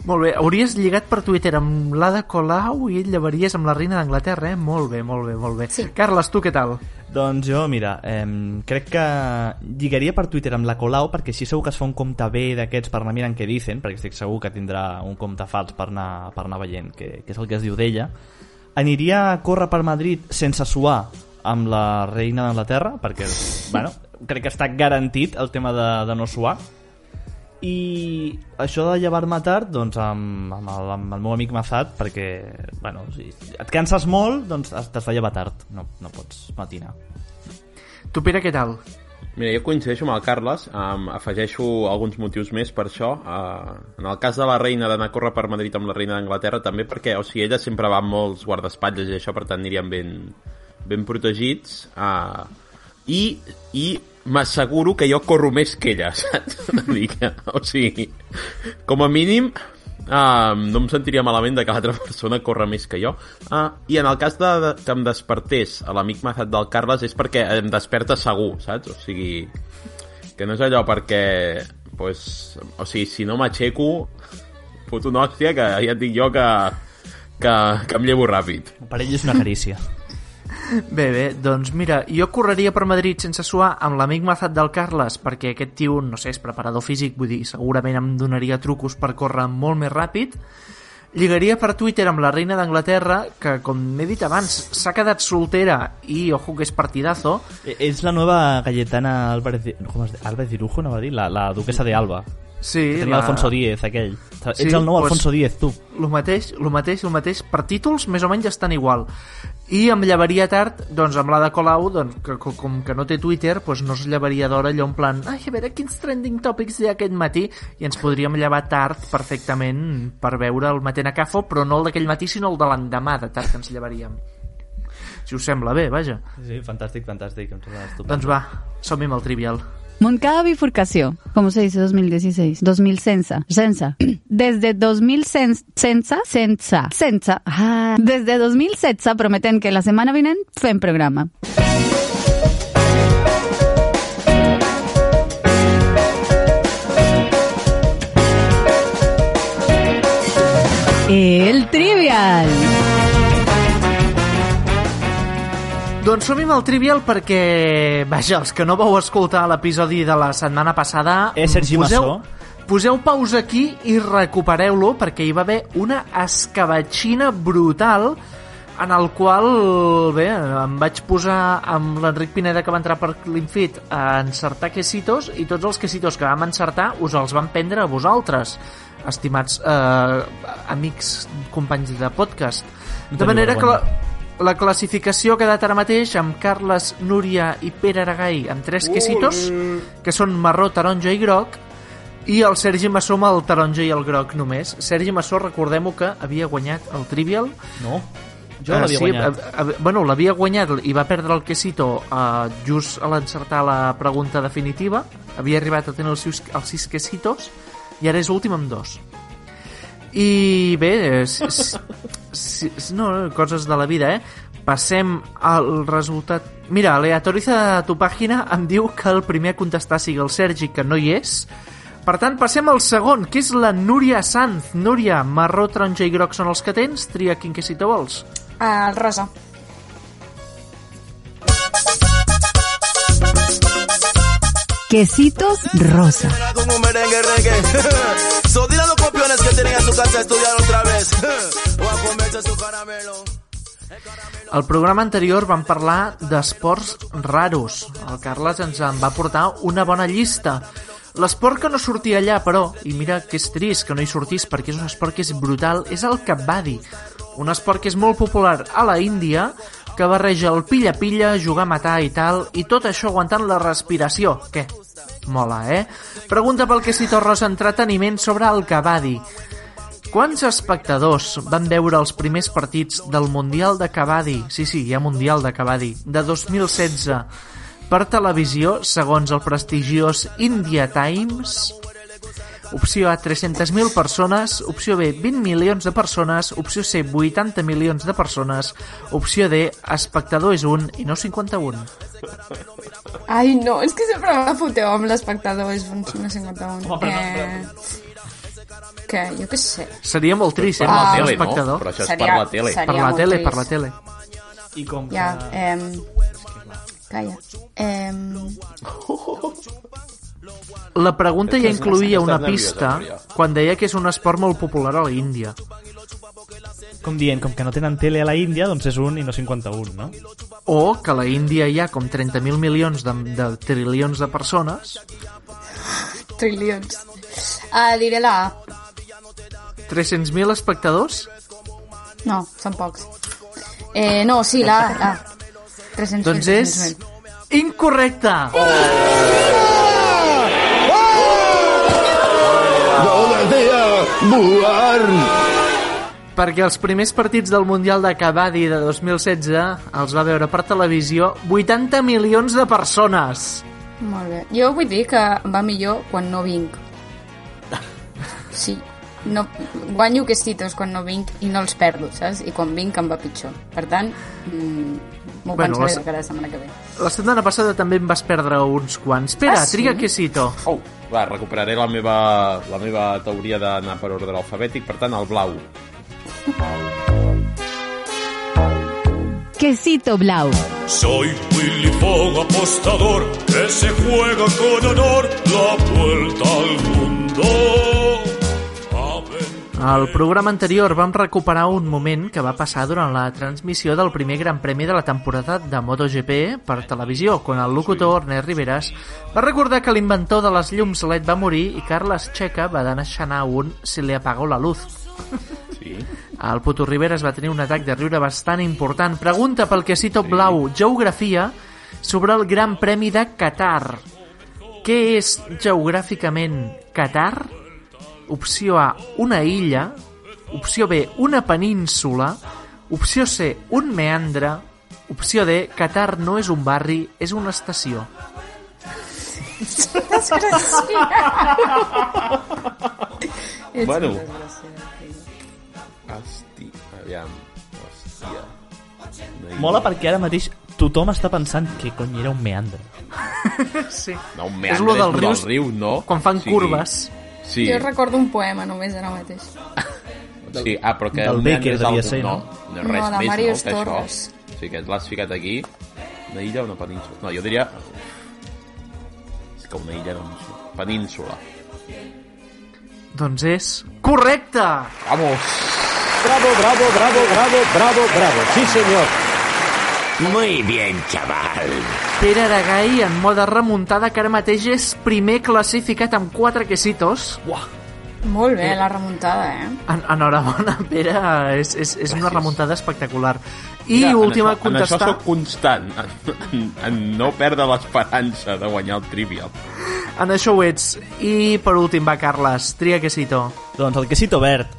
Molt bé, hauries lligat per Twitter amb l'Ada Colau i ell llevaries amb la reina d'Anglaterra, eh? Molt bé, molt bé, molt bé. Sí. Carles, tu què tal? Doncs jo, mira, eh, crec que lligaria per Twitter amb la Colau perquè així segur que es fa un compte bé d'aquests per anar mirant què dicen, perquè estic segur que tindrà un compte fals per anar, per anar veient què, què és el que es diu d'ella. Aniria a córrer per Madrid sense suar amb la reina d'Anglaterra, perquè, bueno, crec que està garantit el tema de, de no suar. I això de llevar-me tard, doncs amb, amb, el, amb el meu amic Mazat, perquè, bueno, si et canses molt, doncs has- t'has de llevar tard, no, no pots matinar. Tu, Pere, què tal? Mira, jo coincideixo amb el Carles, um, afegeixo alguns motius més per això. Uh, en el cas de la reina d'anar a córrer per Madrid amb la reina d'Anglaterra, també perquè, o sigui, ella sempre va amb molts guardaespatlles i això, per tant, anirien ben, ben protegits. Uh, I, i m'asseguro que jo corro més que ella, saps? O sigui, com a mínim, uh, no em sentiria malament de que l'altra persona corre més que jo. Uh, I en el cas de, de que em despertés a l'amic Mazat del Carles és perquè em desperta segur, saps? O sigui, que no és allò perquè pues, o sigui, si no m'aixeco foto una hòstia que ja et dic jo que, que, que em llevo ràpid. Per ell és una carícia. Bé, bé, doncs mira, jo correria per Madrid sense suar amb l'amic Mazat del Carles perquè aquest tio, no sé, és preparador físic, vull dir, segurament em donaria trucos per córrer molt més ràpid. Lligaria per Twitter amb la reina d'Anglaterra, que, com he dit abans, s'ha quedat soltera i, ojo, que és partidazo. Eh, És la nova Cayetana Álvarez, de, com es diu? Álvarez Dirujo, no va dir? La, la duquesa de Alba. Sí, Que tenia Alfonso Díez, aquell. Sí, Ets el nou pues- Alfonso Díez, tu. El mateix, el mateix, el mateix, per títols més o menys estan igual. I em llevaria tard, doncs amb la de Colau, doncs, que, com, que no té Twitter, doncs no es llevaria d'hora allò en plan, ai, a veure quins trending topics hi ha aquest matí, i ens podríem llevar tard perfectament per veure el matent a cafo, però no el d'aquell matí, sinó el de l'endemà de tard que ens llevaríem. Si us sembla bé, vaja. Sí, fantàstic, fantàstic. Em sembla estupend. Doncs va, som-hi amb el trivial. Moncada bifurcación. ¿Cómo se dice 2016? 2000 censa. Censa. Desde 2000 cen- censa. Censa. Censa. Ah. Desde 2016 prometen que la setmana vinent fem programa. El Trivial. Doncs som amb el Trivial perquè, vaja, els que no vau escoltar l'episodi de la setmana passada... Eh, Sergi poseu, Massó? Poseu pausa aquí i recupereu-lo perquè hi va haver una escabatxina brutal en el qual, bé, em vaig posar amb l'Enric Pineda que va entrar per l'Infit a encertar quesitos i tots els quesitos que vam encertar us els van prendre a vosaltres, estimats eh, amics, companys de podcast. De manera que la. La classificació ha quedat ara mateix amb Carles, Núria i Pere Aragai amb tres quesitos, que són marró, taronja i groc, i el Sergi Massó amb el taronja i el groc només. Sergi Massó, recordem-ho que havia guanyat el Trivial. No? Jo Eh, l'havia sí, guanyat. a- a- bueno, l'havia guanyat i va perdre el quesito uh, just a l'encertar la pregunta definitiva. Havia arribat a tenir els, sis, els sis quesitos i ara és últim amb dos. I bé, eh, si, si, si, no, coses de la vida, eh? Passem al resultat... Mira, aleatoriza de tu pàgina em diu que el primer a contestar sigui el Sergi, que no hi és. Per tant, passem al segon, que és la Núria Sanz. Núria, marró, taronja i groc són els que tens. Tria quin quesito vols. El rosa. Quesitos rosa. con un merengue reggae. so dile a los copiones que tienen en su casa a estudiar otra vez. Al programa anterior vam parlar d'esports raros. El Carles ens en va portar una bona llista. L'esport que no sortia allà, però, i mira que és trist que no hi sortís perquè és un esport que és brutal, és el kabaddi. Un esport que és molt popular a la Índia, que barreja el pilla-pilla, jugar a matar i tal, i tot això aguantant la respiració. Què? Mola, eh? Pregunta pel que si Torres entreteniment sobre el kabaddi. Quants espectadors van veure els primers partits del Mundial de Kabaddi? Sí, sí, hi ha Mundial de Kabaddi, de 2016. Per televisió, segons el prestigiós India Times, Opció A, 300.000 persones. Opció B, 20 milions de persones. Opció C, 80 milions de persones. Opció D, espectador és un i no 51. Ai, no, és que sempre me foteu amb l'espectador, és un 51. Home, però no, eh... Que, jo què sé. Seria molt trist, eh? Per la Ah. tele, no? espectador. Però això és Seria- per la tele. Per la tele, trist. per la tele. I com que... Ja, eh... Calla. Eh... La pregunta ja incluïa una pista quan deia que és un esport molt popular a la Índia. Com dient, com que no tenen tele a la Índia, doncs és un i no 51, no? O que a la Índia hi ha com 30.000 milions de, de trilions de persones. Trilions. Ah, diré la A. 300.000 espectadors? No, són pocs. Eh, no, sí, la A. La A. 300.000. Doncs és 300.000. incorrecte! Perquè els primers partits del Mundial de Kabaddi de 2016 els va veure per televisió 80 milions de persones. Molt bé. Jo vull dir que va millor quan no vinc. Sí. No, guanyo quesitos quan no vinc i no els perdo, saps? I quan vinc em va pitjor. Per tant, mm, m'ho Bueno, pensaré la setmana que ve. La setmana passada també em vas perdre uns quants. Espera, Ah, sí? triga quesito. Oh, va, recuperaré la meva, la meva teoria d'anar per ordre alfabètic, per tant, el blau. Quesito blau. Soy Willy Fogg, apostador, que se juega con honor la vuelta al mundo. Al programa anterior vam recuperar un moment que va passar durant la transmissió del primer Gran Premi de la temporada de MotoGP per televisió, quan el locutor Ernest Riveras va recordar que l'inventor de les llums LED va morir i Carles Checa va deixar un «Se le apagó la luz». Sí. El Puto Riveras va tenir un atac de riure bastant important. Pregunta pel quesito blau, geografia, sobre el Gran Premi de Qatar. Què és geogràficament Qatar? Opció A, una illa. Opció B, una península. Opció C, un meandre. Opció D, Qatar no és un barri, és una estació. Ets Bueno. Hosti, aviam. Hòstia. No hi- Mola perquè ara mateix tothom està pensant que cony era un meandre. Sí. No, un És meandre lo és lo rius del riu, no? Quan fan O sigui, curves. Sí, Jo recordo un poema només ara mateix. sí. Ah, però que Del un meandre Baker és devia algú, ser, no? no? No, res No, de més, Màrius no, que Torres. això. Sí, que l'has ficat aquí. Una illa o una península? No, jo diria... És que una illa, doncs... Península. Doncs és correcte! Vamos! Bravo, bravo, bravo, bravo, bravo, bravo. Sí, señor. Muy bien, chaval. Pere Aragai en mode remuntada que ara mateix és primer classificat amb 4 quesitos. Uah. Molt bé, la remuntada, eh? En, enhorabona, Pere, és, és, és una remuntada espectacular. I Mira, última en a això, contestar... En això sóc constant, en, en, en no perdre l'esperança de guanyar el Trivial. En això ho ets. I per últim va Carles, tria quesito. Doncs el quesito verd.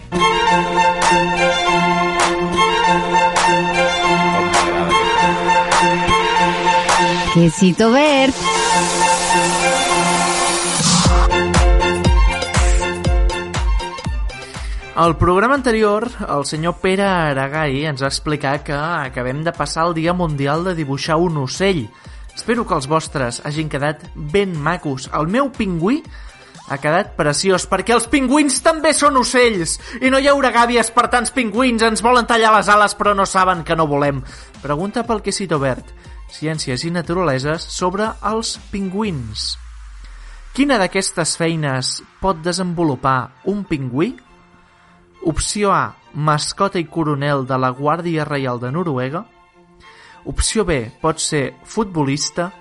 Quesito verd. Al programa anterior, el senyor Pere Aragai ens va explicar que acabem de passar el Dia Mundial de dibuixar un ocell. Espero que els vostres hagin quedat ben macos. El meu pingüí ha quedat preciós, perquè els pingüins també són ocells, i no hi haurà gàbies per tants pingüins, ens volen tallar les ales però no saben que no volem. Pregunta pel quesito verd, ciències i naturaleses sobre els pingüins. Quina d'aquestes feines pot desenvolupar un pingüí? Opció A, mascota i coronel de la Guàrdia Reial de Noruega. Opció B, pot ser futbolista.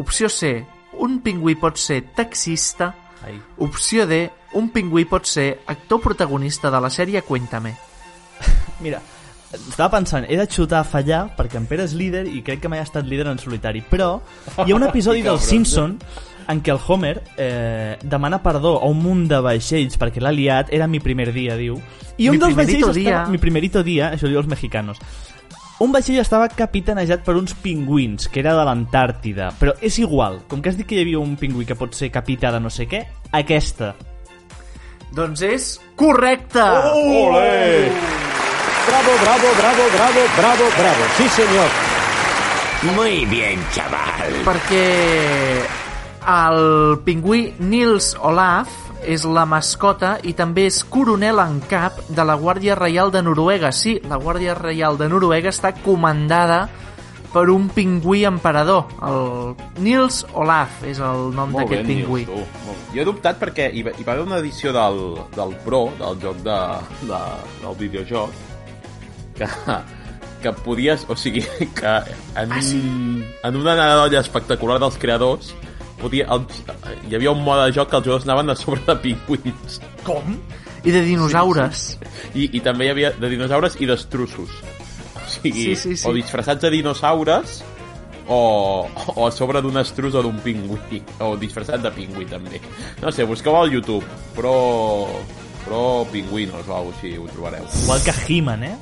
Opció C, un pingüí pot ser taxista. Ai. Opció D, un pingüí pot ser actor protagonista de la sèrie Cuéntame. Mira, estava pensant, he de xutar a fallar perquè en Pere és líder i crec que mai ha estat líder en solitari, però hi ha un episodi del Simpson en què el Homer eh, demana perdó a un munt de vaixells perquè l'ha liat, era mi primer dia, diu. I un Mi dels vaixells estava... día. Mi primerito dia, això diu els mexicanos. Un vaixell estava capitanejat per uns pingüins, que era de l'Antàrtida, però és igual, com que has dit que hi havia un pingüí que pot ser capità de no sé què, aquesta Doncs és correcte! Olé! Bravo, bravo, bravo, bravo, bravo, bravo. Sí, senyor. Muy bien, chaval. Perquè el pingüí Nils Olaf és la mascota i també és coronel en cap de la Guàrdia Reial de Noruega. Sí, la Guàrdia Reial de Noruega està comandada per un pingüí emperador. El Nils Olaf és el nom d'aquest pingüí. Nils, tu. Jo he dubtat perquè hi va, hi va haver una edició del, del Pro, del joc de, de, del videojoc, que, que podies... O sigui, que en, ah, sí? en una nadadolla espectacular dels creadors podia, el, hi havia un mode de joc que els jugadors anaven a sobre de pingüins. Com? I de dinosaures. Sí, sí. I, I també hi havia de dinosaures i d'estrussos. O sigui, Sí, sí, sí. o disfressats de dinosaures o, o a sobre d'un estrus o d'un pingüí o disfressat de pingüí també no sé, busqueu al YouTube però però pingüinos o alguna així ho trobareu Igual que He-Man, eh?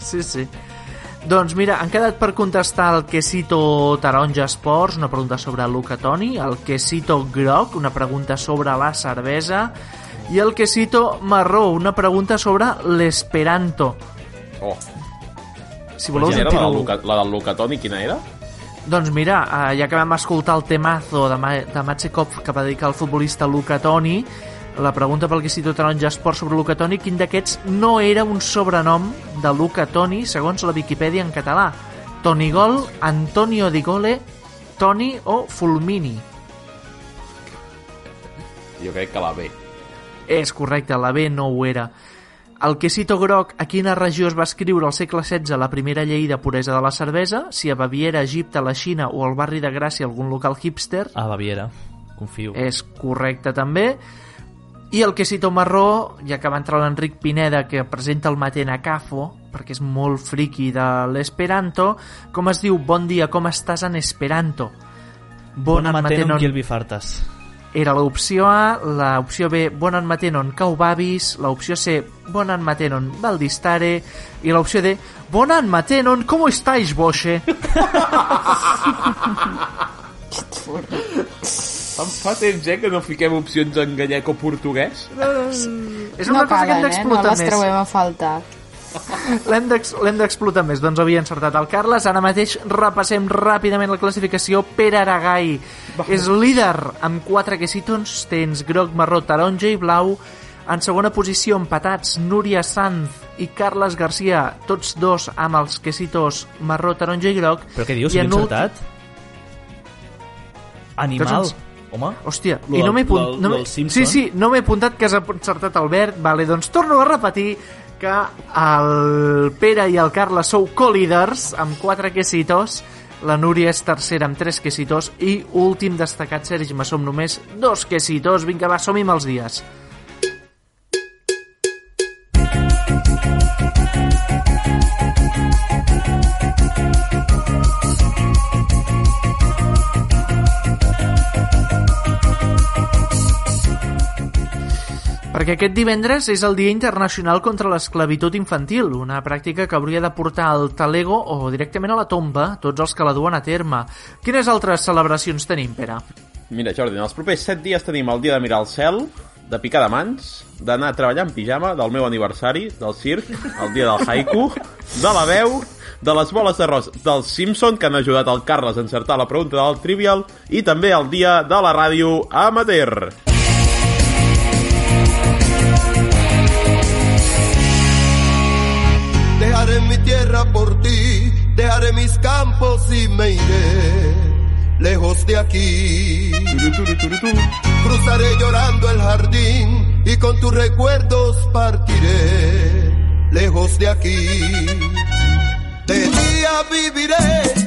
Sí, sí. Doncs mira, han quedat per contestar el quesito taronja esports, una pregunta sobre Luca Toni, el quesito groc, una pregunta sobre la cervesa, i el quesito marró, una pregunta sobre l'esperanto. oh, Si voleu quina era la, del. Luca, la del Lucatoni quina era? Doncs mira, eh, ja que vam escoltar el temazo de, Ma de que va dedicar al futbolista Luca Toni, la pregunta pel quesito taronja esport sobre Luca Toni, quin d'aquests no era un sobrenom de Luca Toni, segons la Viquipèdia en català? Toni Gol, Antonio Di Gole, Toni o Fulmini? jo crec que la B És correcte, la B no ho era. El quesito groc, a quina regió es va escriure al segle XVI la primera llei de puresa de la cervesa? Si a Baviera, Egipte, la Xina o al barri de Gràcia algun local hipster? A Baviera, confio. És correcte també. I el quesito marró, ja que va entrar l'Enric Pineda, que presenta el Maten a Cafo, perquè és molt friki de l'esperanto, com es diu? Bon dia, com estàs en esperanto? Bona matenon matenon- kiel vi fartas. era l'opció A, l'opció B, bonan matenon caubavis, l'opció C, bonan matenon valdistare, i l'opció D, bonan matenon, com estáis, boxe? Fa, fa temps, eh, que no fiquem opcions en gallec o portuguès? És una no cosa que hem calen, eh? No d'explotar les més. trobem a faltar. L'hem d'ex- L'hem d'explotar més. Doncs havia encertat el Carles. Ara mateix repassem ràpidament la classificació. Pere Aragai és líder amb 4 quesitons. Tens groc, marró, taronja i blau. En segona posició empatats Núria Sanz i Carles Garcia, tots dos amb els quesitos marró, taronja i groc. Però què dius? I He en últim- encertat? Animal. Home. Hòstia, Lo i no m'he apuntat... No sí, sí, no m'he apuntat que has encertat Albert. Vale, doncs torno a repetir que el Pere i el Carles sou co-líders amb quatre quesitos, la Núria és tercera amb tres quesitos i últim destacat Sergi me som només dos quesitos. Vinga, va, som-hi amb els dies. Perquè aquest divendres és el Dia Internacional contra l'Esclavitud Infantil, una pràctica que hauria de portar al talego o directament a la tomba tots els que la duen a terme. Quines altres celebracions tenim, Pere? Mira, Jordi, en els propers 7 dies tenim el dia de mirar el cel, de picar de mans, d'anar a treballar en pijama, del meu aniversari, del circ, el dia del haiku, de la veu, de les boles d'arròs dels Simpson, que han ajudat el Carles a encertar la pregunta del Trivial, i també el dia de la ràdio amateur. Dejaré mi tierra por ti, dejaré mis campos y me iré lejos de aquí. Cruzaré llorando el jardín y con tus recuerdos partiré lejos de aquí. De día viviré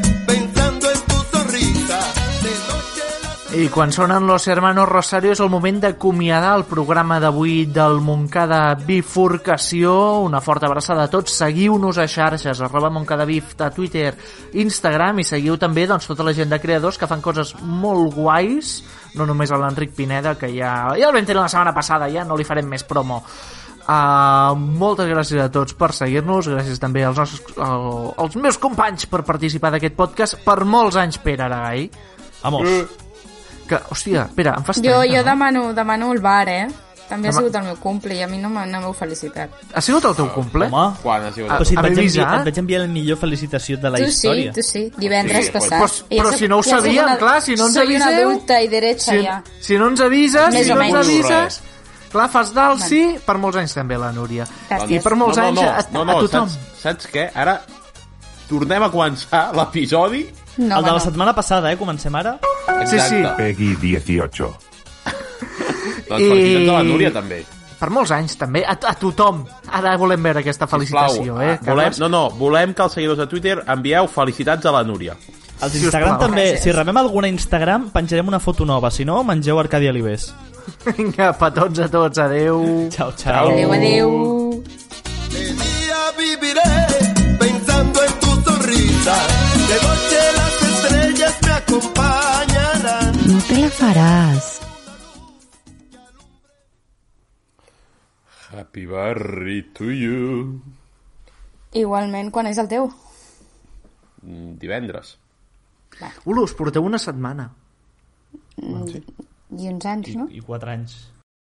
I quan sonen Los Hermanos Rosario és el moment d'acomiadar el programa d'avui del Montcada Bifurcació. Una forta abraçada a tots. Seguiu-nos a xarxes, arroba Montcada Bif, a Twitter, Instagram, i seguiu també doncs, tota la gent de creadors que fan coses molt guais, no només a l'Enric Pineda, que ja, ja el vam tenir la setmana passada, ja no li farem més promo. Uh, moltes gràcies a tots per seguir-nos, gràcies també als, nostres, al, als meus companys per participar d'aquest podcast per molts anys, Pere Aragai. Vamos. Que, hòstia, espera, em fas Jo, 30, jo no? demano, demano el bar, eh? També ha Home. sigut el meu cumple i a mi no no m'heu felicitat. Ha sigut el teu cumple? Home, Quan ha sigut però si et vaig, enviar, avisat? et vaig enviar la millor felicitació de la tu història. sí, tu sí, divendres Sí, passat. Però, però si no ho ja sabíem, una- clar, si no ens soy una aviseu... adulta i derecha si, ja. si no ens avises, Més si no ens avises... Clar, fas d'alci per molts anys també, la Núria. Gràcies. I per molts no, no, anys no, a, no, a no, tothom. Saps, saps què? Ara tornem a començar l'episodi. No, el de la no. setmana passada, eh? Comencem ara. Sí, sí. Peggy 18. Doncs felicitats a la Núria, també. Per molts anys, també. A, a tothom. Ara volem veure aquesta felicitació, Sisplau, eh? ah, volem, no, no, volem que els seguidors de Twitter envieu felicitats a la Núria. Us Instagram plau. també, Gràcies. si rebem alguna Instagram, penjarem una foto nova. Si no, mengeu Arcadi Alibés. Vinga, petons a tots. Adeu. Ciao, ciao. Adéu, adéu. De día viviré pensando en tu sonrisa. De noche acompañarán. No te la faràs. Happy birthday to you. Igualment, quan és el teu? Mm, Divendres. Ula, us porteu una setmana. I uns anys, no? I quatre anys.